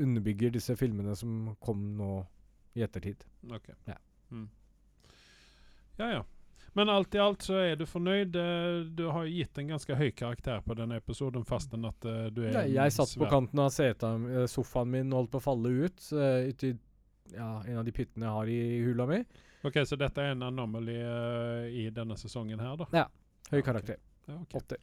underbygger disse filmene som kom nå i ettertid. Ok. Ja. Mm. Ja, ja. Men alt i alt så er du fornøyd. Eh, Du har gitt en ganske høy karakter på denne episoden, fasten at eh, du er Nei, jeg satt på kanten av seta, eh, sofaen min holdt på å falle ut. Uti ja, en av de pyttene jeg har i hula mi. Ok, så dette er en anomaly uh, i denne sesongen her, da? Ja, Høy karakter. Ja, okay. Åtter.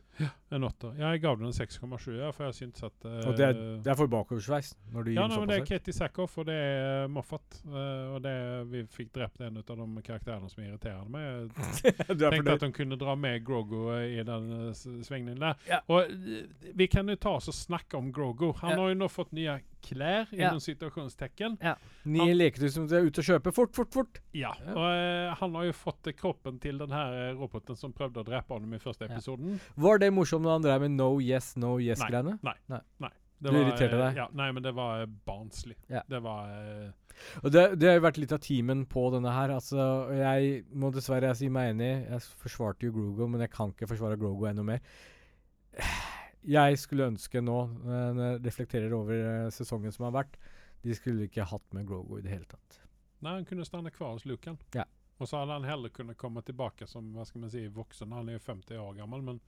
En åtter. Jeg gav den en 6,7, ja, for jeg syntes at uh, Og det er, det er for bakoversveis Ja, nei, men det er. Katie Sackhoff, og det er Moffat. Uh, og det, vi fikk drept en av de karakterene som irriterer meg. er Tenkte at de kunne dra med Grogo eh, i den uh, svingningen der. Ja. Og eh, vi kan jo ta oss og snakke om Grogo. Han Ja. har jo nå fått nye klær, Ja. innen situasjonstecken. Nye Ni leketøy som er ute og kjøper. Fort, fort, fort! Ja. Ja. Og eh, han har jo fått eh, kroppen til den her eh, roboten som prøvde å drepe ham i første Ja. Episoden. Var det morsomt når han drev med no yes, no yes-greiene? Nei, nei, Det Du irriterte eh, deg? Ja, nei, men det var eh, barnslig. Ja. Det var eh, Og det, det har jo vært litt av teamen på denne her. Altså, jeg må dessverre si meg enig. Jeg forsvarte jo Grogo, men jeg kan ikke forsvare Grogo enda mer. Jeg skulle ønske nå, eh, når jeg reflekterer over sesongen som har vært, de skulle ikke hatt med Grogo i det hele tatt. Nei, han kunne stande kvar hos Lukan. Ja. Og så hadde han heller kunnet komme tilbake som hva skal man si, voksen. Han er jo 50 år gammel, men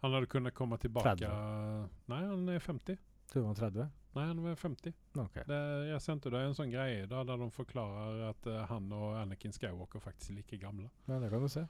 han hadde kunnet komme tilbake 30. Nei, han er 50. Tror du han var 30? Nei, han var 50. Okay. Det, jeg sendte deg en sånn greie da, der de forklarer at eh, han og Anakin Skywalker faktisk er like gamle. Ja, det kan du se.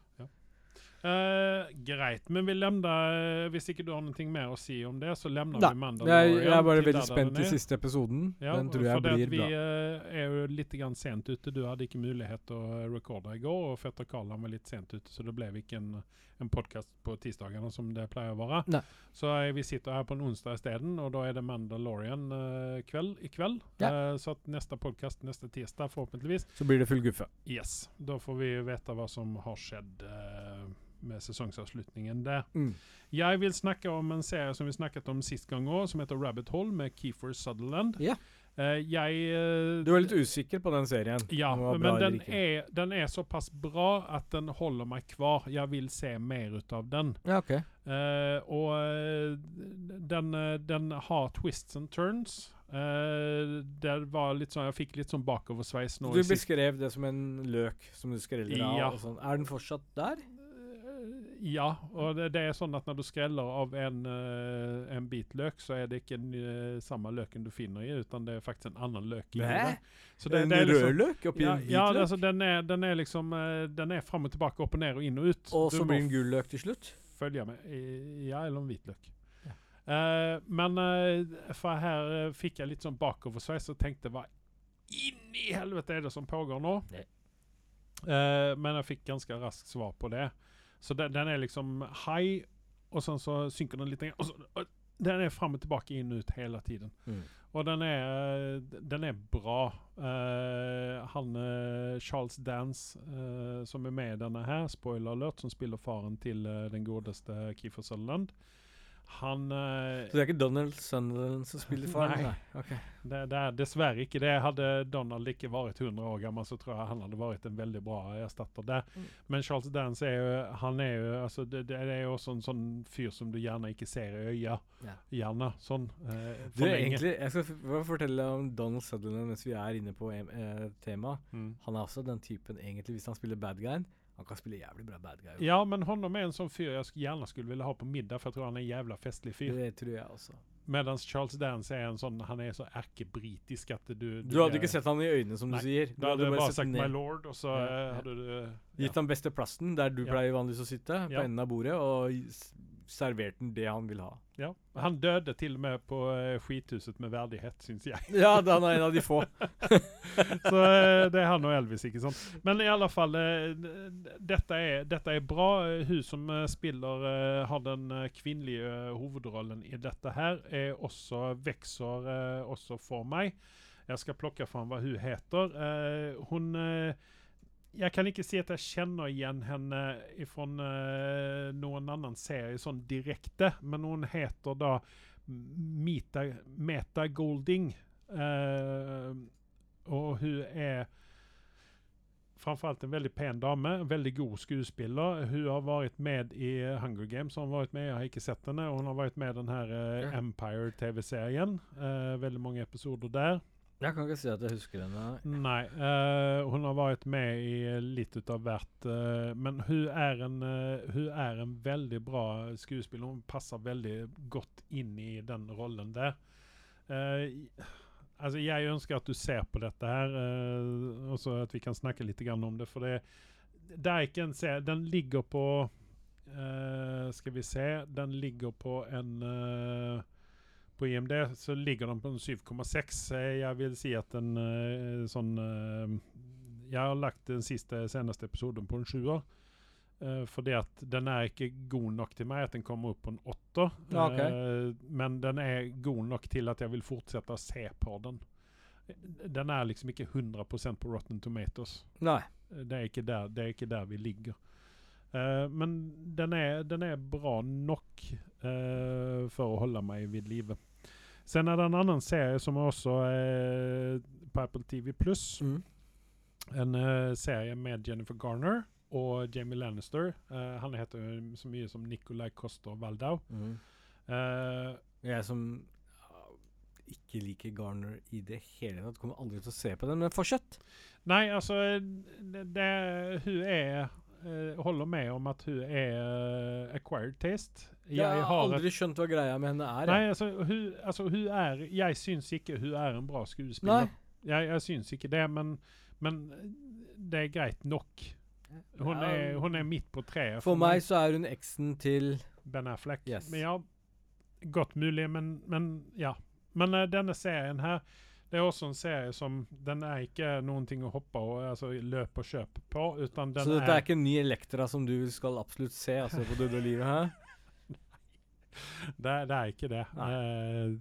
Eh, greit, men vi lämnar, eh, hvis ikke du har noe mer å si om det, så lemner vi Jeg, Mandalorian. jeg er bare veldig spent i siste episoden. Ja, Den tror jeg blir vi bra. eh, er jo litt grann sent ute. Du hadde ikke mulighet til å recorde i går, og Fetter Karl var litt sent ute, så det ble ikke en, en podkast på tirsdagene som det pleier å være. Nei. Så jeg, vi sitter her på en onsdag isteden, og da er det Mandalorian uh, kveld i kveld. Ja. Uh, så neste podkast neste tirsdag, forhåpentligvis. Så blir det full guffe. Yes. Da får vi vite hva som har skjedd. Uh, med sesongavslutningen der. Mm. Jeg vil snakke om en serie som vi snakket om sist gang òg, som heter Rabbit Hole med Keefer Sutherland. Ja. Eh, jeg eh, Du er litt usikker på den serien? Ja, den men den er, den er såpass bra at den holder meg kvar. Jeg vil se mer ut av den. Ja, ok. uh, og den, den har twists and turns. Uh, det var litt sånn, Jeg fikk litt sånn bakoversveis nå. Du beskrev det som en løk som du skreller av. Ja. Og sånn. Er den fortsatt der? Eh, Ja, og det, det er sånn at når du skreller av en, uh, en bit løk, så er det ikke den uh, samme løken du finner i, utan det er faktisk en annen løk i det. Så det, en det liksom, rød løk oppi ja, en hvit ja, løk? altså den er, den er liksom uh, Den er fram og tilbake, opp og ned og inn og ut. og så blir det en gul løk til slutt? følge med. Ja, eller en hvitløk. Eh, men eh, for her eh, fikk jeg litt sånn bakoversveis og tenkte hva inn i helvete er det som pågår nå? Eh, men jeg fikk ganske raskt svar på det. Så den, den er liksom high, og sånn så synker den litt. Og så, og den er fram og tilbake, inn og ut hele tiden. Mm. Og den er, eh, den er bra. Uh, han eh, Charles Dance, uh, som er med i denne her, spoiler alert, som spiller faren til uh, den godeste Keefer Sutherland. Han uh, Så det er ikke Donald Sunderland som spiller faren? Nei. Ok. det, det er dessverre ikke det. Hadde Donald ikke vært 100 år gammel, så tror jeg han hadde vært en veldig bra erstatter der. Mm. Men Charles Dance er jo Han er jo altså, det, det er jo også en sånn fyr som du gjerne ikke ser i øya. Ja. Gjerne sånn. Uh, Du, egentlig, jeg skal fortelle om Donald Sutherland mens vi er inne på eh, temaet. Mm. Han er også den typen, egentlig, hvis han spiller bad guyen Han kan spille jævlig bra bad guy. Ja, men honom er en sånn fyr jeg gjerne skulle ville ha på middag, for jeg tror han er en jævla festlig fyr. Det tror jeg også. Mens Charles Dance er en sånn Han er så erkebritisk at du Du hadde ikke sett han i øynene, som Nei, du sier. Du hadde bare sagt 'my lord', og så Ja, eh, ja. hadde du Gitt han beste plassen, der du Ja. pleier vanligvis å sitte, på Ja. enden av bordet, og servert den det han vil ha. ja. Han døde til og med på eh, skithuset med verdighet, syns jeg. Ja, han er en av de få. Så eh, det er han og Elvis, ikke sant. Men i alle fall, eh, dette er, dette er bra. Hun som spiller, har den kvinnelige hovedrollen i dette her, er også vekser eh, også for meg. Jeg skal plukke fram hva hun heter. Hun eh, Jeg kan ikke si at jeg kjenner igjen henne fra noen annen serie sånn direkte, men hun heter da Meta, Meta Golding. Eh, og hun er framförallt en veldig pen dame, en veldig god skuespiller. Hun har vært med i Hunger Games, har hun vært med, jeg har ikke sett henne. Og hun har vært med i den her eh, Empire-TV-serien. Eh, veldig mange episoder der. Jeg kan ikke si at jeg husker henne. Nei, Uh, hun har vært med i litt ut av hvert. Uh, men hun er, en, uh, hun er en veldig bra skuespiller. Hun passer veldig godt inn i den rollen der. Eh, altså jeg ønsker at du ser på dette her, eh, og så at vi kan snakke litt om det. For det, det er ikke en serie Den ligger på eh, Skal vi se Den ligger på en eh, på IMD så ligger den på en 7,6. Eh, Jeg vil si at den eh, sånn eh, Jeg har lagt den siste, seneste episoden på en sjuer. Uh, fordi at den er ikke god nok til meg at den kommer opp på en åtter. Ja, ok. Eh, men den er god nok til at jeg vil fortsette å se på den. Den er liksom ikke 100% på Rotten Tomatoes. Nei. Det er ikke der, det er ikke der vi ligger. Uh, men den er, den er bra nok eh, for å holde meg ved live. Sen er det en annen serie som også är på Apple TV Plus. Mm. En uh, serie med Jennifer Garner og Jamie Lannister. Uh, han heter så mye som Nicolai Coster Waldau. Mm. Uh, Jeg som ikke liker Garner i det hele tatt, kommer aldri til å se på den, men fortsett. Nei, altså det, det, Hun er Holder med om at hun er acquired taste. Jeg, har aldri skjønt hva greia med henne er. Nei, altså hun, altså hun er Jeg syns ikke hun er en bra skuespiller. Jeg, jeg syns ikke det, men, men det er greit nok. Hun, Ja, er, hun er midt på treet For meg så er hun eksen til Ben Affleck. Yes. Men ja, godt mulig, men, men ja. Men uh, denne serien her det er også en serie som Den er ikke noen ting å hoppe og altså, løpe og kjøpe på. Utan den Så dette er ikke en ny Elektra som du skal absolutt se altså, på Døde livet? Hæ? det, det er ikke det. Uh,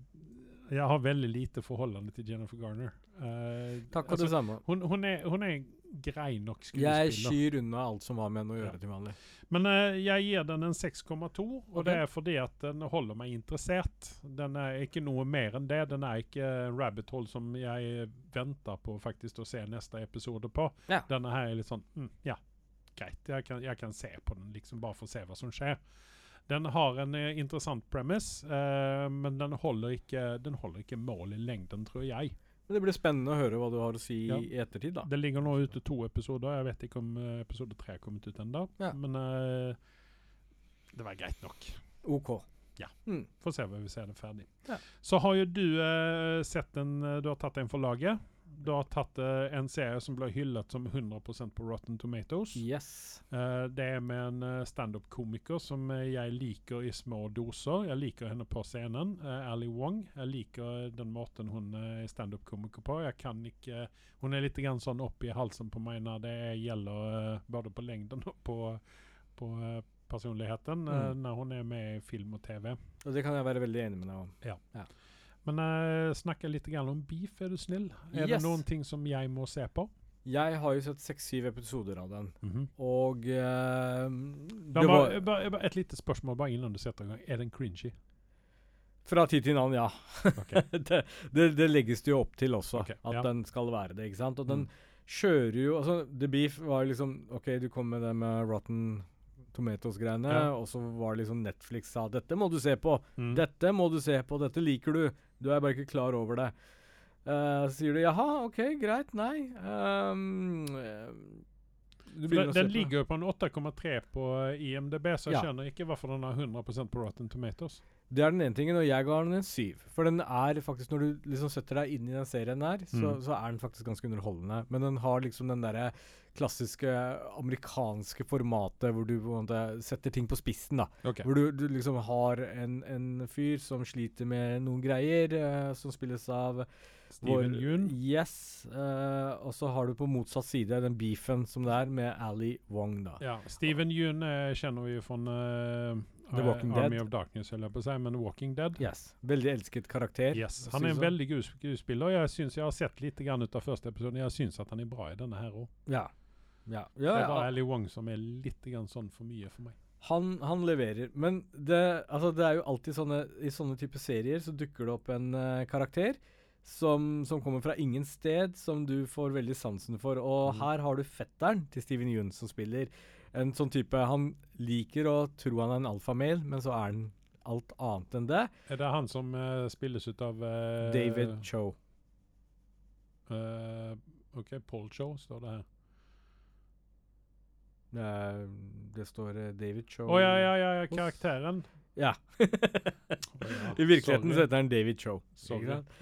jeg har veldig lite forholdende til Jennifer Garner. Uh, Takk for altså, det samme. hun, hun, er, hun er grei nok Jeg skuespiller. skyr unna alt som har med henne å gjøre Ja. til vanlig. Men uh, jeg gir den en 6,2, og okay. det er fordi at den holder meg interessert. Den er ikke noe mer enn det. Den er ikke rabbit hole som jeg venter på faktisk å se neste episode på. Ja. Denne her er litt sånn mm, Ja, greit. Jeg kan, jeg kan se på den, liksom bare for å se hva som skjer. Den har en eh, interessant premise, eh, men den holder, ikke, den holder ikke mål i lengden, tror jeg. Men det blir spennende å høre hva du har å si Ja. i ettertid, da. Det ligger nå ute to episoder. Jeg vet ikke om eh, episode tre er kommet ut ennå. Ja. Men eh, det var greit nok. OK. Ja. Mm. Får se hva vi ser det ferdig. Ja. Så har jo du eh, sett en eh, Du har tatt en for laget. Du har tatt uh, en serie som ble hyllet som 100% på Rotten Tomatoes. Yes. Uh, det er med en uh, standup-komiker som jeg liker i små doser. Jeg liker henne på scenen. Ali Wong. Jeg liker den måten hun er standup-komiker på. Jeg kan ikke Hun er litt grann sånn opp i halsen på meg når det gjelder både på lengden og på, på personligheten Mm. når hun er med i film og TV. Og det kan jeg være veldig enig med deg om. Men uh, snakke litt om beef, er du snill. Er det noen ting som jeg må se på? Jeg har jo sett seks-syv episoder av den, Mhm. og uh, det var, bare et lite spørsmål bare innan du setter i gang. Er den cringy? Fra tid til annen, ja. Okay. det, det, det legges det jo opp til også, okay, at ja. den skal være det. ikke sant? Og den Mm. kjører jo altså The Beef var liksom OK, du kom med det med Rotten Tomatoes-greiene, Ja. og så var det liksom Netflix sa 'dette må du se på', Mm. 'dette må du se på', 'dette liker du', du er bare ikke klar over det. Uh, så sier du 'jaha, OK, greit, nei'. Du Den, den ligger jo på en 8,3 på IMDb, så jeg Ja. skjønner ikke hvorfor den har 100% på Rotten Tomatoes. Det er den ene tingen, og jeg ga den en syv. For den er faktisk, når du liksom setter deg inn i den serien her, så, Mm. så er den faktisk ganske underholdende. Men den har liksom den derre klassiske amerikanske formatet hvor du på en måte setter ting på spissen, da. Okay. Hvor du, du liksom har en, en fyr som sliter med noen greier, uh, som spilles av Steven Yoon. Yes. Uh, og så har du på motsatt side den beefen som det er, med Ali Wong, da. Ja, Steven Yoon uh, kjenner vi jo fra eh, The Walking Army Dead. of Darkness, holder jeg på å si, men Walking Dead. Yes. Veldig elsket karakter. Yes. Han er en veldig god skuespiller. Jeg synes jeg har sett litt grann ut av første episode. Jeg syns at han er bra i denne her òg. Ja. Ja. Det er bare ja. Ali Wong som er litt grann sånn for mye for meg. Han, han leverer. Men det, altså det er jo alltid sånne I sånne type serier så dukker det opp en uh, karakter som, som kommer fra ingen sted, som du får veldig sansen for. Og Mm. her har du fetteren til Steven Yeun som spiller. En sånn type Han liker å tro han er en alfamel, men så er han alt annet enn det. Er det han som uh, spilles ut av uh, David Cho. Uh, OK, Paul Cho står det her. Det står David Cho Å ja, ja, ja, ja, karakteren. Ja. I virkeligheten så heter han David Cho.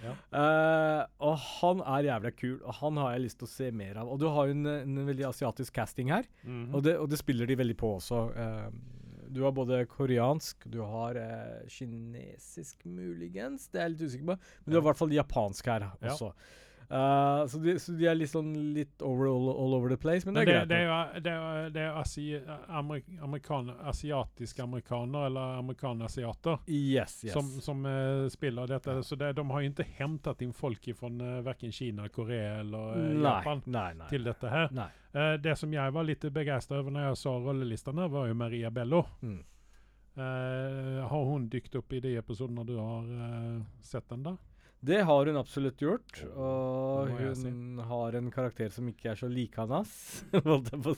Ja. Uh, og han er jævla kul, og han har jeg lyst til å se mer av. Og du har jo en, en veldig asiatisk casting her, Mhm. og, det, og det spiller de veldig på også. Uh, du har både koreansk, du har uh, kinesisk muligens, det er jeg litt usikker på, men du har i hvert fall japansk her Ja. Eh, så, de, så de er litt sånn litt over, all, all over the place, men, det det, er greit. det, det, er, det er asi, amerik, amerikan, asiatiske amerikaner, eller amerikanasiater, Yes, yes. som, som uh, spiller dette. Så det, de har jo inte hämtat in folk ifrån uh, verken Kina, Korea eller uh, nei, Japan nei, nei. till dette her. nei. Eh, det som jeg var litt begeistret over når jeg så rollelistan var jo Maria Bello. Mm. Uh, har hun dykt opp i de episodene du har uh, sett den da? Det har hun absolutt gjort, og hun si. har en karakter som ikke er så like si.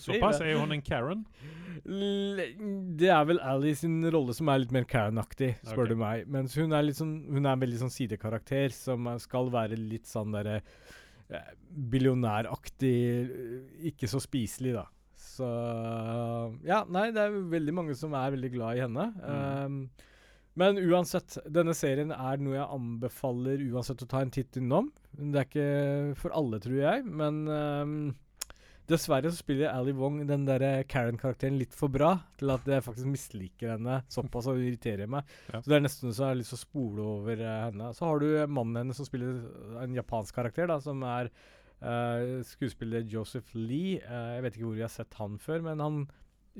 Såpass? Er hun en Karen? L det er vel Ally sin rolle som er litt mer Karen-aktig, spør okay. du meg. Mens hun er litt sånn Hun er en veldig sånn sidekarakter som er- skal være litt sånn derre eh, Billionæraktig, eh, ikke så spiselig, da. Så Ja, nei, det er veldig mange som er veldig glad i henne. Mm. Um, men uansett, denne serien er noe jeg anbefaler uansett å ta en titt innom. Det er ikke for alle, tror jeg, men um, Dessverre så spiller Ali Wong den der Karen-karakteren litt for bra til at jeg faktisk misliker henne såpass og irriterer meg. Ja. Så det er nesten så jeg har lyst til å spole over uh, henne. Så har du mannen hennes som spiller en japansk karakter, da, som er uh, skuespiller Joseph Lee. Uh, jeg vet ikke hvor jeg har sett han før, men han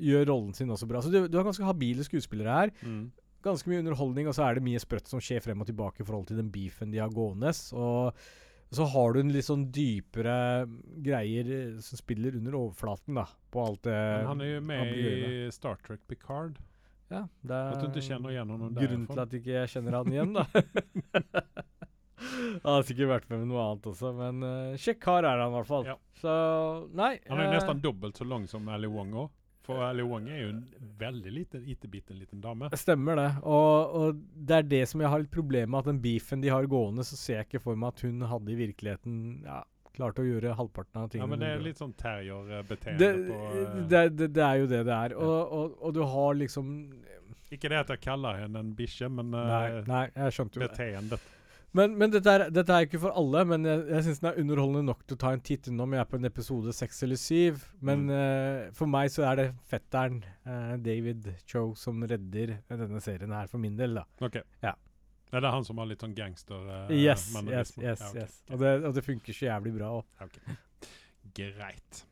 gjør rollen sin også bra. Så du, du har ganske habile skuespillere her. Ganske mye underholdning, og så er det mye sprøtt som skjer frem og tilbake i forhold til den beefen de har gående. Og Så har du en litt sånn dypere greier eh, som spiller under overflaten, da. På alt det Men han er jo med i Star Trek Picard. Ja, det er At du ikke kjenner igjen noen grunnen til at ikke jeg kjenner han igjen, da. han har sikkert vært med med noe annet også, men uh, kjekk kar er han i hvert fall. Ja. Så nei. Han er eh, dobbelt dubbelt så lang som Ali Wong också. För Ali Wong er jo en veldig liten, itebitten liten dame. Stemmer det. Og, og det er det som jeg har litt problem med, at den beefen de har gående, så ser jeg ikke for meg at hun hadde i virkeligheten ja, klart å gjøre halvparten av Ja, tingene. men det hun litt sånn terrierbeteende det, på... eh, det, det, det er jo det det er. Og, og, og du har liksom Ikke det at jeg kaller henne en bikkje, men eh, Nei, nei jeg skjønte jo det. Men, men dette, er, dette er ikke for alle, men jeg, jeg syns den er underholdende nok til å ta en titt innom. Jeg er på en episode seks eller syv. Men Mm. uh, for meg så er det fetteren, uh, David Cho, som redder denne serien her, for min del, da. Okay. Ja. Är det han som har litt sånn gangster... uh, yes, yes, yes. Ja, okay. yes. Og, det, og det funker så jævlig bra òg. Okay. Greit.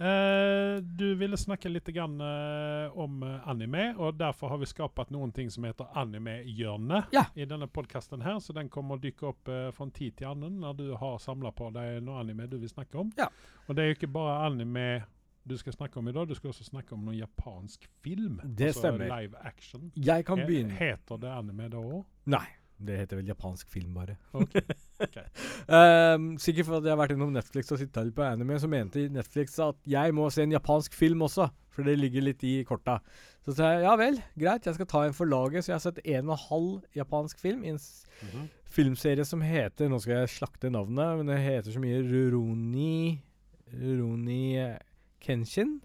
Eh, du ville snakke litt grann, uh, om eh, anime, og derfor har vi skapat ting som heter Animehjørnet Ja. i denne podcasten her, så den kommer å dykke opp uh, fra tid til annen når du har samlet på deg noe anime du vil snakke om. Ja. Og det er jo ikke bare anime du skal snakke om i dag, du skal også snakke om noen japansk film. Det altså stemmer. live action. Jeg kan begynne Heter det anime da òg? Nei, det heter vel japansk film, bare. Okay. okay. Ehm, sikkert fordi jeg har vært innom Netflix og sittet litt på anime, så mente Netflix at jeg må se en japansk film også, for det ligger litt i korta. Så sa jeg ja vel, greit, jeg skal ta en for laget, så jeg har sett en og en halv japansk film i en s -hmm. filmserie som heter Nå skal jeg slakte navnet, men det heter så mye Ruroni Ruroni eh, Kenshin.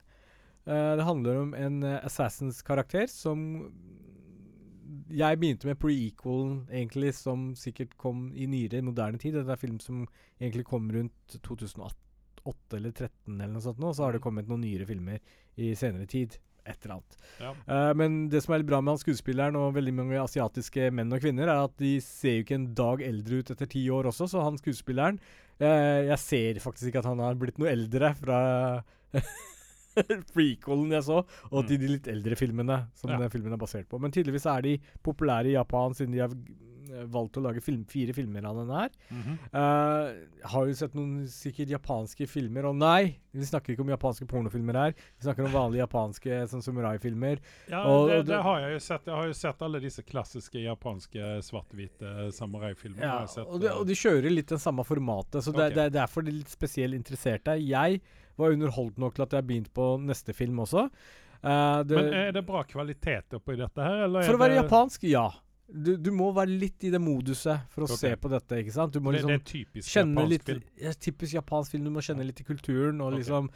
Uh, det handler om en uh, Assassins-karakter som Jeg begynte med pre-equalen, egentlig, som sikkert kom i nyere, moderne tid. Det er film som egentlig kom rundt 2008 eller 2013 eller noe sånt nå. Så har det kommet noen nyere filmer i senere tid. Et eller annet. Ja. Uh, men det som er litt bra med han skuespilleren og veldig mange asiatiske menn og kvinner, er at de ser jo ikke en dag eldre ut etter ti år også, så han skuespilleren uh, Jeg ser faktisk ikke at han har blitt noe eldre fra prequelen jeg så, og Mm. til de litt eldre filmene som Ja. den filmen er basert på. Men tydeligvis er de populære i Japan, siden de har eh, valgt å lage film, fire filmer av den her. Mm -hmm. uh, har jo sett noen sikkert japanske filmer, og nei, vi snakker ikke om japanske pornofilmer her. Vi snakker om vanlige japanske sånn samuraifilmer. Ja, Og- det, og det det- har jeg jo sett. Jeg har jo sett alle disse klassiske japanske svart-hvite samuraifilmene. har Ja, og, de, eh, og de kjører litt det samme formatet, så det, Ok. det, er derfor de er litt spesielt interesserte. Jeg var underholdt nok til at jeg begynte på neste film også. Uh, det, Men er det bra kvalitet oppi dette her, eller for å være japansk, ja. Du, du må være litt i det moduset for å okay. se på dette, ikke sant? Du må det, det liksom er typisk japansk litt film? ja, Typisk japansk film. Du må kjenne litt i kulturen og okay. liksom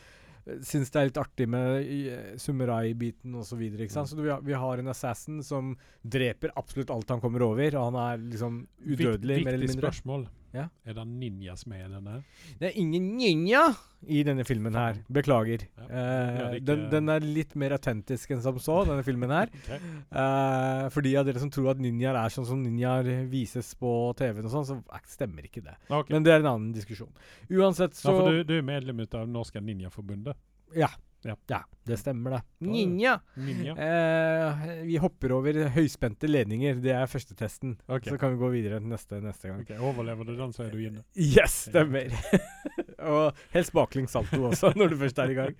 synes Syns det er litt artig med uh, samurai-biten osv. sant? Mm. Så vi, har, vi har en assassin som dreper absolutt alt han kommer over, og han er liksom udødelig, mer eller Viktig mindre. spørsmål. Ja. Er det ninjas med i denne? Det er ingen ninja i denne filmen her. Beklager. Ja, er den, den er litt mer autentisk enn som så, denne filmen her. okay. Uh, for de av dere som tror at ninjaer er sånn som ninjaer vises på TV-en og sånn, så er- stemmer ikke det. Okay. Men det er en annen diskusjon. Uansett så ja, for du, du er medlem av Norske Ninjaforbundet? Ja. Ja. Ja, det stemmer det. Ja, ja. Ninja! Ninja? Eh, vi hopper over høyspente ledninger. Det er første testen. Okay. Så kan vi gå videre til neste neste gang. Ok, Overlever du den, så er du inne. Yes, stemmer. og helst baklengs salto også, når du først er i gang.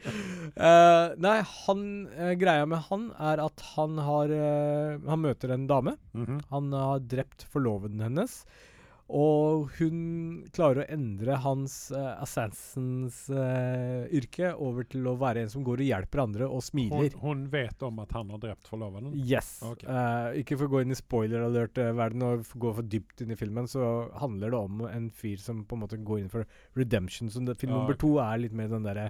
Eh, nei, han, eh, greia med han er at han har eh, Han møter en dame. Mhm. Han har drept forloveden hennes. Og hun klarer å endre hans uh, assassins uh, yrke over til å være en som går og hjelper andre og smiler. hun vet om at han har drept forloveden? Yes. Okay. Uh, ikke for å gå inn i spoiler alert-verden og gå for dypt inn i filmen, så handler det om en fyr som på en måte går inn for redemption. Som det, film okay. nummer to er litt mer den derre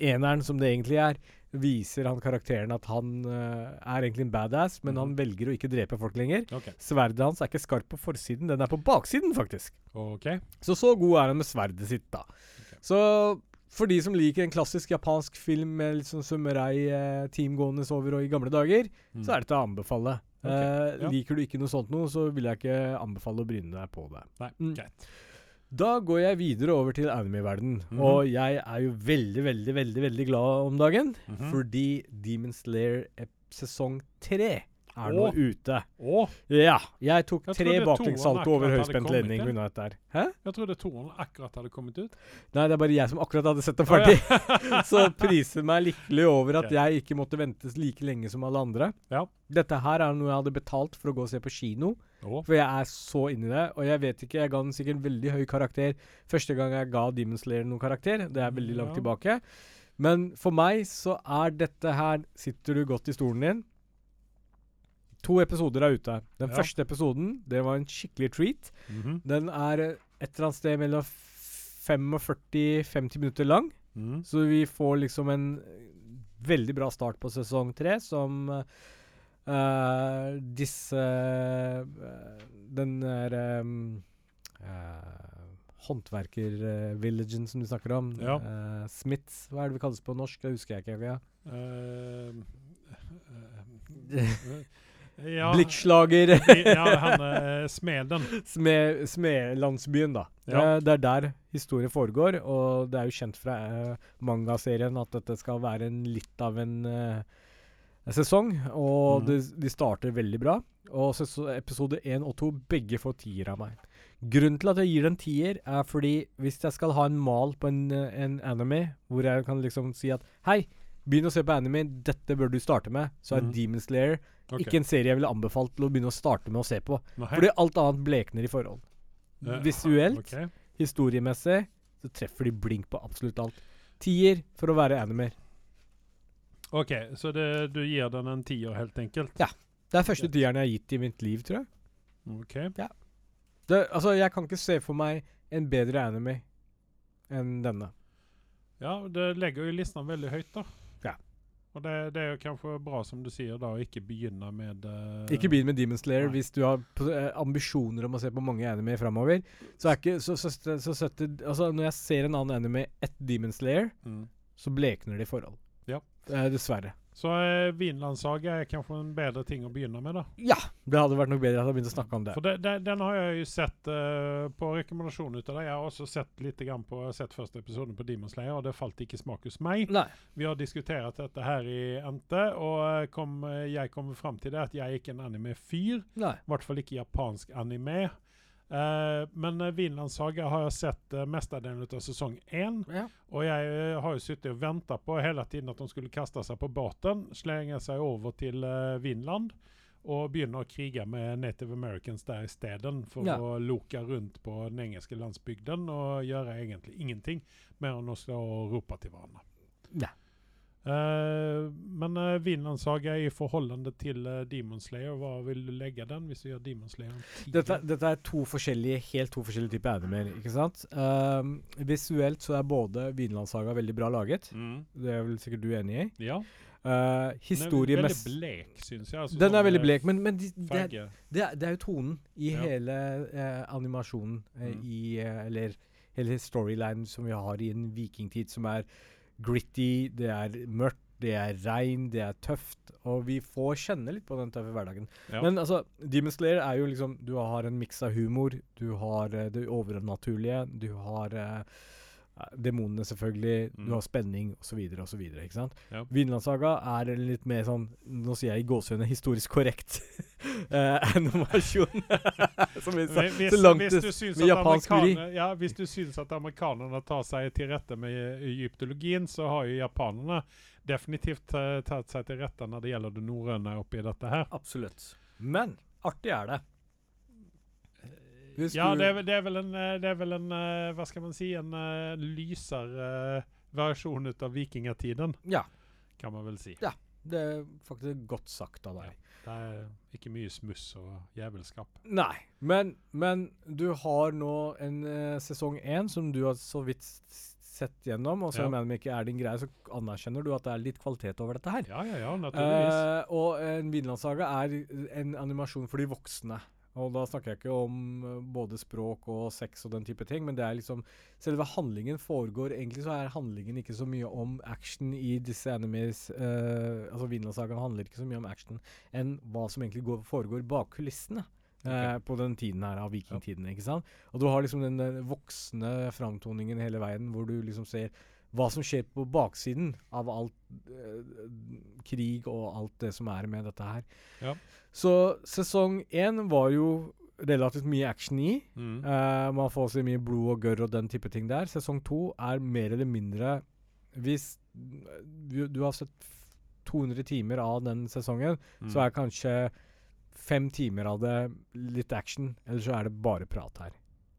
eneren som det egentlig er. Viser han karakteren at han uh, er egentlig en badass, men han Mhm. velger å ikke drepe folk lenger. Okay. Sverdet hans er ikke skarpt på forsiden, den er på baksiden, faktisk. Okay. Så så god er han med sverdet sitt, da. Okay. Så for de som liker en klassisk japansk film med litt sånn samurai-team gående over og i gamle dager, Mm. så er det til å anbefale. Okay. Uh, ja. Liker du ikke noe sånt noe, så vil jeg ikke anbefale å bryne deg på det. Nei, Mm. greit. Da går jeg videre over til anime-verden, -hmm. og jeg er jo veldig, veldig, veldig veldig glad om dagen, Mhm. fordi Demon Slayer sesong tre er nå ute. Å? Ja. Jeg tok Jeg tre baklengssalto over høyspent ledning unna dette her. Hæ? jeg trodde toeren akkurat hadde kommet ut. Nei, det er bare jeg som akkurat hadde sett det ferdig. ferdig. ja. Så priser meg lykkelig over at okay. jeg ikke måtte vente like lenge som alle andre. Ja. Dette her er noe jeg hadde betalt for å gå og se på kino. Oh. For jeg er så inni det. Og jeg vet ikke, jeg ga den sikkert veldig høy karakter første gang jeg ga Demon Slayer noen karakter. Det er veldig langt Ja. tilbake. Men for meg så er dette her Sitter du godt i stolen din? To episoder er ute. Den Ja. første episoden det var en skikkelig treat. Mhm. Den er et eller annet sted mellom 45-50 minutter lang. Mm. Så vi får liksom en veldig bra start på sesong tre, som uh, disse uh, Den der um, Håndverker-villagen som du snakker om. Ja. Smiths, hva er det vi kalles på norsk? Det husker jeg ikke. Ja. Uh, ja. Blikkslager. ja, han er smeden. Smed, Smedlandsbyen, da. Ja. Eh, det er der historien foregår, og det er jo kjent fra uh, mangaserien at dette skal være en, litt av en eh, sesong. Og mm. det, de starter veldig bra. Og episode én og to begge får tier av meg. Grunnen til at jeg gir den tier, er fordi hvis jeg skal ha en mal på en, eh, en anime, hvor jeg kan liksom si at hei, begynn å se på anime, dette bør du starte med, så er mm. Demon Slayer okay. ikke en serie jeg ville anbefalt til å begynne å starte med å se på. Nei. Fordi alt annet blekner i forhold. Uh, Visuelt, okay. historiemessig, så treffer de blink på absolutt alt. Tier for å være animer. Ok, så det, du gir den en tier, helt enkelt? Ja. Det er første tieren jeg har gitt i mitt liv, tror jeg. Ok. Det, altså, jeg kan ikke se for meg en bedre anime enn denne. Ja, det legger jo listen veldig høyt, da. Og det, det er jo kanskje bra, som du sier, da, å ikke begynne med uh, Ikke begynn med Demon Slayer Nei. hvis du har eh, ambisjoner om å se på mange anime framover. Så er ikke så, så, så, så altså, Når jeg ser en annen anime etter Demon Slayer, mm. så blekner det i forhold. Ja. Uh, dessverre. Så eh, Vinlandssaga er kanskje en bedre ting å begynne med, da. Ja! Det hadde vært noe bedre at jeg begynte å snakke om det. For det, det, den har jeg jo sett eh, på rekommendasjon ut av deg. Jeg har også sett litt grann på, sett første episoden på Demon Slayer, og det falt ikke smak hos meg. Nei. Vi har diskutert dette her i NT, og eh, kom, eh, jeg kommer fram til det at jeg er ikke en anime-fyr. I hvert fall ikke japansk anime. Eh, men uh, Vinlandssaga har jeg sett uh, mestadelen av sesong én. Ja. Og jeg eh, har jo sittet og venta på hele tiden at de skulle kaste seg på båten, slenge seg over til uh, Vinland og begynne å krige med native americans der isteden, for Ja. å loke rundt på den engelske landsbygden og gjøre egentlig ingenting mer enn å stå og rope til hverandre. Ja. Eh, men uh, Vinlandssaga i forholdende til uh, Demon Slayer, hva vil du legge den hvis du gjør Demon Slayer? Dette, dette er to forskjellige, helt to forskjellige typer animer, ikke sant? Um, visuelt så er både Vinlandssaga veldig bra laget. Mm. Det er vel sikkert du enig i. Ja. Uh. Den er veldig blek, syns jeg. Altså, Den er sånn, veldig eh, blek, men, men de, det, er, det, er, det er jo tonen i Ja. hele uh, animasjonen eh, Mm. i eh, Eller hele storyline som vi har i en vikingtid, som er gritty, det er mørkt, det er regn, det er tøft. Og vi får kjenne litt på den tøffe hverdagen. Ja. Men altså, Demon Slayer er jo liksom Du har en miks av humor, du har uh, det overnaturlige, du har uh, demonene, selvfølgelig, Mm. du har spenning osv. osv. Vinlandsaga er litt mer sånn Nå sier jeg i gåsehudene historisk korrekt eh, animasjon. Som er så, hvis, så langt hvis, du syns med japansk vri. ja, hvis du syns at amerikanerne tar seg til rette med egyptologien, så har jo japanerne definitivt eh, tatt seg til rette når det gjelder det norrøne oppi dette her. Absolutt. Men artig er det. Hvis Ja, det er, det er vel en, eh, det er vel en eh, Hva skal man si En eh, lysere eh, versjon ut av vikingtiden. Ja. kan man vel si. Det er faktisk godt sagt av deg. Det er ikke mye smuss og jævelskap. Nei, men, men du har nå en uh, sesong én som du har så vidt sett gjennom, og selv om Ja. ikke er din greie, så anerkjenner du at det er litt kvalitet over dette her. Ja, ja, ja, naturligvis. Uh, og en Vinlandssaga er en animasjon for de voksne. Og da snakker jeg ikke om eh, både språk og sex og den type ting, men det er liksom Selve handlingen foregår Egentlig så er handlingen ikke så mye om action i disse enemies uh, Altså Vinlandssagaen handler ikke så mye om action enn hva som egentlig går, foregår bak kulissene. eh, på den tiden her av vikingtiden, ikke sant? Og du har liksom den eh, voksne framtoningen hele veien, hvor du liksom ser hva som skjer på baksiden av alt eh, krig og alt det som er med dette her. Ja. Så sesong én var jo relativt mye action i. Mm. Uh, man får se mye blod og gørr og den type ting der. Sesong to er mer eller mindre Hvis du, du har sett 200 timer av den sesongen, Mm. så er kanskje fem timer av det litt action, eller så er det bare prat her.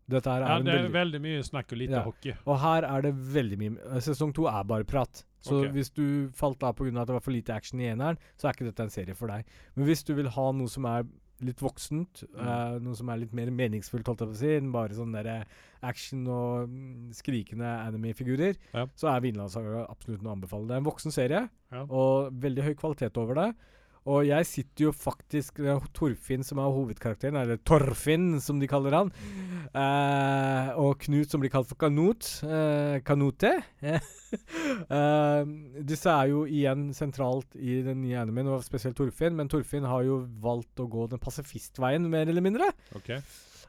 Dette her er ja, en det er veldig veldig mye snakk og lite Ja. hockey. Og her er det veldig mye eh, Sesong to er bare prat. Så okay. hvis du falt av pga. at det var for lite action i eneren, så er ikke dette en serie for deg. Men hvis du vil ha noe som er litt voksent, Mm. eh, noe som er litt mer meningsfullt, holdt jeg på å si, enn bare sånn der action og mm, skrikende anime-figurer, Ja. så er Vinlandsaga absolutt noe å anbefale. Det er en voksen serie, og veldig høy kvalitet over det. Og jeg sitter jo faktisk Det er Torfinn som er hovedkarakteren, eller Torfinn, som de kaller han. Eh, og Knut, som blir kalt for Kanot. Eh, Kanote. Eh, disse er jo igjen sentralt i den nye animen, og spesielt Torfinn. Men Torfinn har jo valgt å gå den pasifistveien, mer eller mindre. Ok.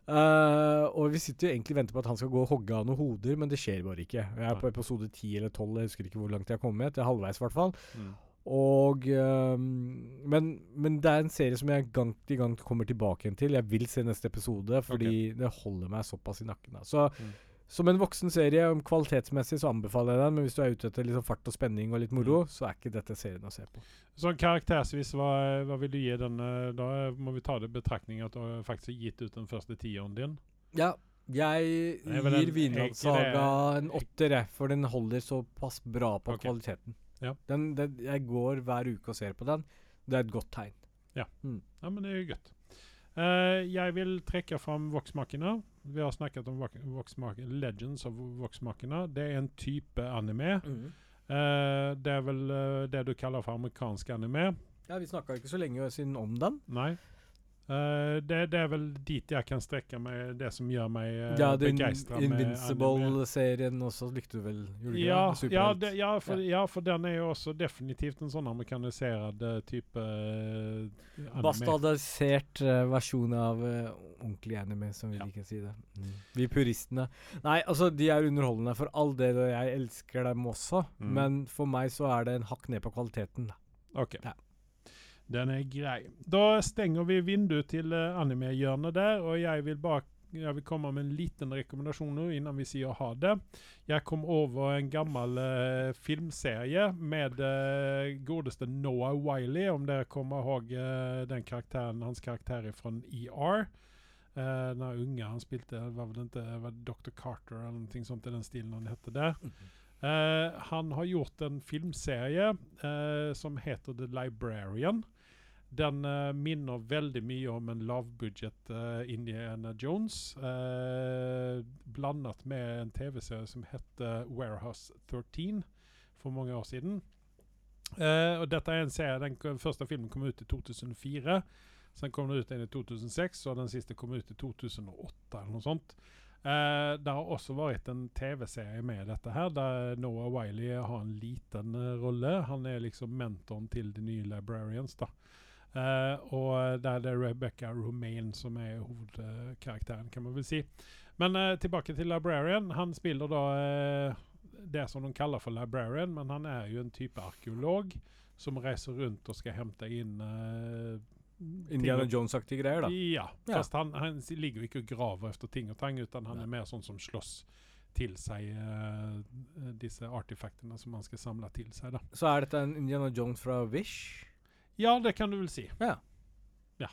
Uh, og vi sitter jo egentlig og venter på at han skal gå og hogge av noen hoder, men det skjer bare ikke. Jeg er på episode 10 eller 12, jeg husker ikke hvor langt jeg har kommet. Det er halvveis, i hvert fall. Mm. Og um, men, men det er en serie som jeg gang til gang kommer tilbake igjen til. Jeg vil se neste episode, fordi det holder meg såpass i nakken. Da. Så Mm. som en voksen serie, kvalitetsmessig, så anbefaler jeg den. Men hvis du er ute etter liksom fart og spenning og litt moro, Mm. så er ikke dette serien å se på. Sånn karaktersvis, hva, hva vil du gi den? eh, Da må vi ta det i betraktning at du har faktisk gitt ut den første tiåren din. Ja, jeg gir en- Vinlandssaga en åtter, for den holder såpass bra på okay. kvaliteten. Ja. Den, den, jeg går hver uke og ser på den. Det er et godt tegn. Ja, men det er jo godt. Uh, jeg vil trekke fram Voksmakene. Vi har snakket om Legends of Voksmakene. Det er en type anime. Eh, det er vel uh, det du kaller for amerikansk anime. Ja, Vi snakka ikke så lenge siden om den. Nei. Eh, det, det er vel dit jeg kan strekke meg, det som gjør meg uh, Ja, begeistra. Invincible-serien også likte du vel? Ja, ja, det, ja, for, ja, for den er jo også definitivt en sånn amerikanisert uh, type uh. Bastardisert uh, versjon av eh, ordentlig anime, som vi liker å si det. Vi puristene. Nei, altså, de er underholdende for all del, og jeg elsker dem også. Mm. Men for meg så er det en hakk ned på kvaliteten. Ok. Ja. Den er grei. Da stenger vi vinduet til uh, animehjørnet der, og jeg vil bare jeg vil komme med en liten rekommendasjon innan vi sier ha det. Jeg kom over en gammel uh, filmserie med uh, godeste Noah Wiley, om dere kommer ihåg uh, den karakteren, hans karakter fra ER. Uh, den unge han spilte, var vel ikke var Dr. Carter eller noe sånt i den stilen han hette der. Eh, han har gjort en filmserie uh, som heter The Librarian. Den uh, minner veldig mye om en lavbudsjett uh, Indiana Jones. Uh, blandet med en TV-serie som heter Warehouse 13 for mange år siden. Og dette er en serie, Den første filmen kom ut i 2004. Sen kom den ut en i 2006, og den siste kom ut i 2008. eller noe sånt. Det har også vært en TV-serie med dette her, der Noah Wiley har en liten rolle. Han er liksom mentoren til de nye Librarians. da. Eh, og der det er Rebecca Romaine som er hovedkarakteren, kan man vel si. Men uh, tilbake til Librarian. Han spiller da uh, det som de kaller for Librarian, men han er jo en type arkeolog som reiser rundt og skal hente inn Indiana Jones-aktige greier, da. ja, Ja. fast han, han ligger jo ikke og graver efter ting og tang, utan han ja. er mer sånn som slåss til seg disse artefaktene som han skal samle til seg. da. Så er dette en Indiana Jones fra Wish? Ja, det kan du vel si. Ja. Ja.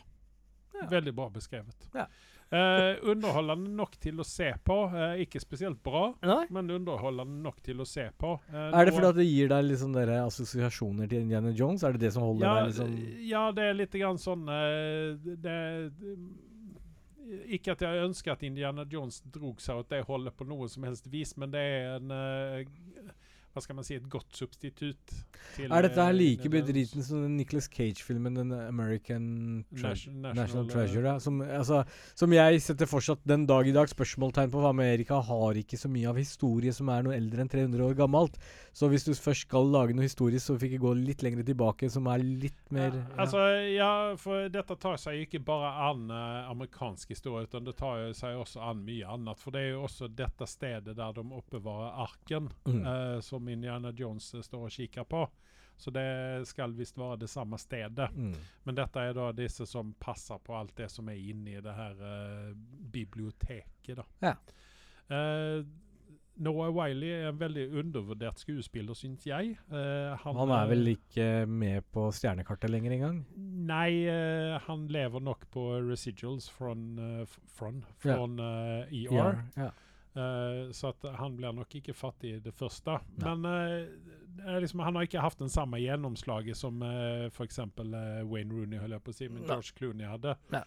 Ja. Veldig bra beskrevet. Ja. Eh, underholdende nok til å se på. Eh, ikke spesielt bra, Nei? men underholdende nok til å se på. Eh, Er det fordi at det gir deg dere assosiasjoner til Indiana Jones? Er det det som holder ja, deg liksom ja, det er litt grann sånn eh, det, Ikke at jeg ønsker at Indiana Jones drog seg åt det holdet på noe som helst vis, men det er en eh, Hva skal man si Et godt substitutt. til, Er dette her eh, like bedriten som den Nicholas Cage-filmen, den American Tre National, National, Treasure? Ja. Som, altså, som jeg setter fortsatt den dag i dag spørsmålstegn på, for Amerika har ikke så mye av historie som er noe eldre enn 300 år gammelt. Så hvis du først skal lage noe historisk, så fikk jeg gå litt lenger tilbake, som er litt mer ja. altså, ja, for dette tar seg ikke bare an uh, amerikansk historie, men det tar seg også an mye annet. For det er jo også dette stedet der de oppbevarer arken, Mm. Uh, som Indiana Jones eh, står og kikker på. Så det skal visst være det samme stedet. Mm. Men dette er da disse som passer på alt det som er inne i det her uh, biblioteket. da. Ja. Uh, Noah Wiley er en veldig undervurdert skuespiller, syns jeg. Uh, Han er vel ikke med på stjernekartet lenger engang? Nei, uh, han lever nok på residuals fra Ja. ER. Ja. Eh, så at han blir nok ikke fattig i det første. Nei. Men uh, det liksom, han har ikke hatt den samme gjennomslaget som uh, f.eks. Uh, Wayne Rooney holdt jeg på å si, men. George Clooney hadde. Nei.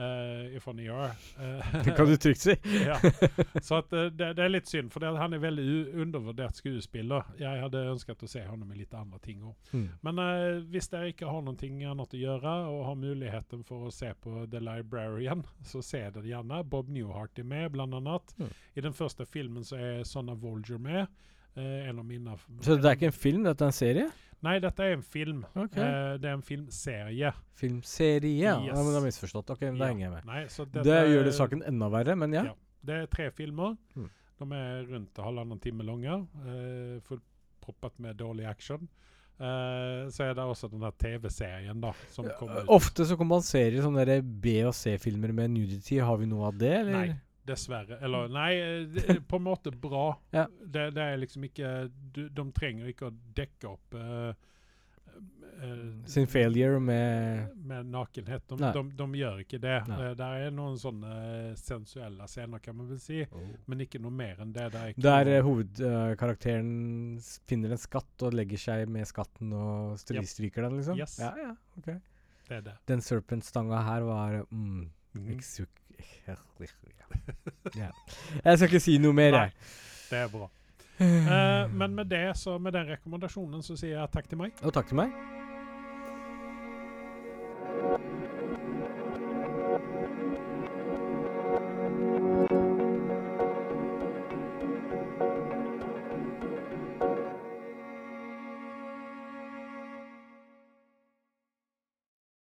Uh, ifrån New York. Uh, Det kan du trygt si. ja. Så at, uh, det, det er litt synd, for det, han er veldig undervurdert skuespiller. Jeg hadde ønsket å se ham i litt andre ting. Mm. Men uh, dere ikke har noe annet å gjøre, og har muligheten for å se på The Librarian, så se det gjerne. Bob Newhart er med, blant annet. Mm. I den første filmen så er Sonna Volger med. Uh, en av mine Så det er ikke en film, det er en serie? Nei, dette er en film. Okay. Eh, det er en filmserie. Filmserie? Ja, Yes. ja men det er misforstått. Ok, da Ja. henger jeg med. Nei, så Det dette gjør det saken enda verre, men ja. Ja. Det er tre filmer. Mm. De er rundt halvannen time lange. Uh, Fullproppet med dårlig action. Eh, så er det også den der TV-serien da som kommer ut. Ofte så kompenserer sånne B- og C-filmer med nudity. Har vi noe av det, eller? Nei, dessverre. Eller nei, eh, det er på en måte bra. Ja. Det, det er liksom ikke du, De trenger ikke å dekke opp uh, uh, Sin failure med med nakenhet. De, de, de gjør ikke det. Nei. Eh, der er noen sånne sensuelle scener, kan man vel si. Men ikke noe mer enn det. Det er Der eh, hovedkarakteren finner en skatt og legger seg med skatten og stryker Yep. den, liksom? Yes. Ja, ja, ok. det er det. Den serpent-stanga her var mm, Mhm ja. Jeg skal ikke si noe mer, jeg. Det er bra. Uh, men med det, så med den rekommendasjonen så sier jeg takk til meg. Og takk til meg.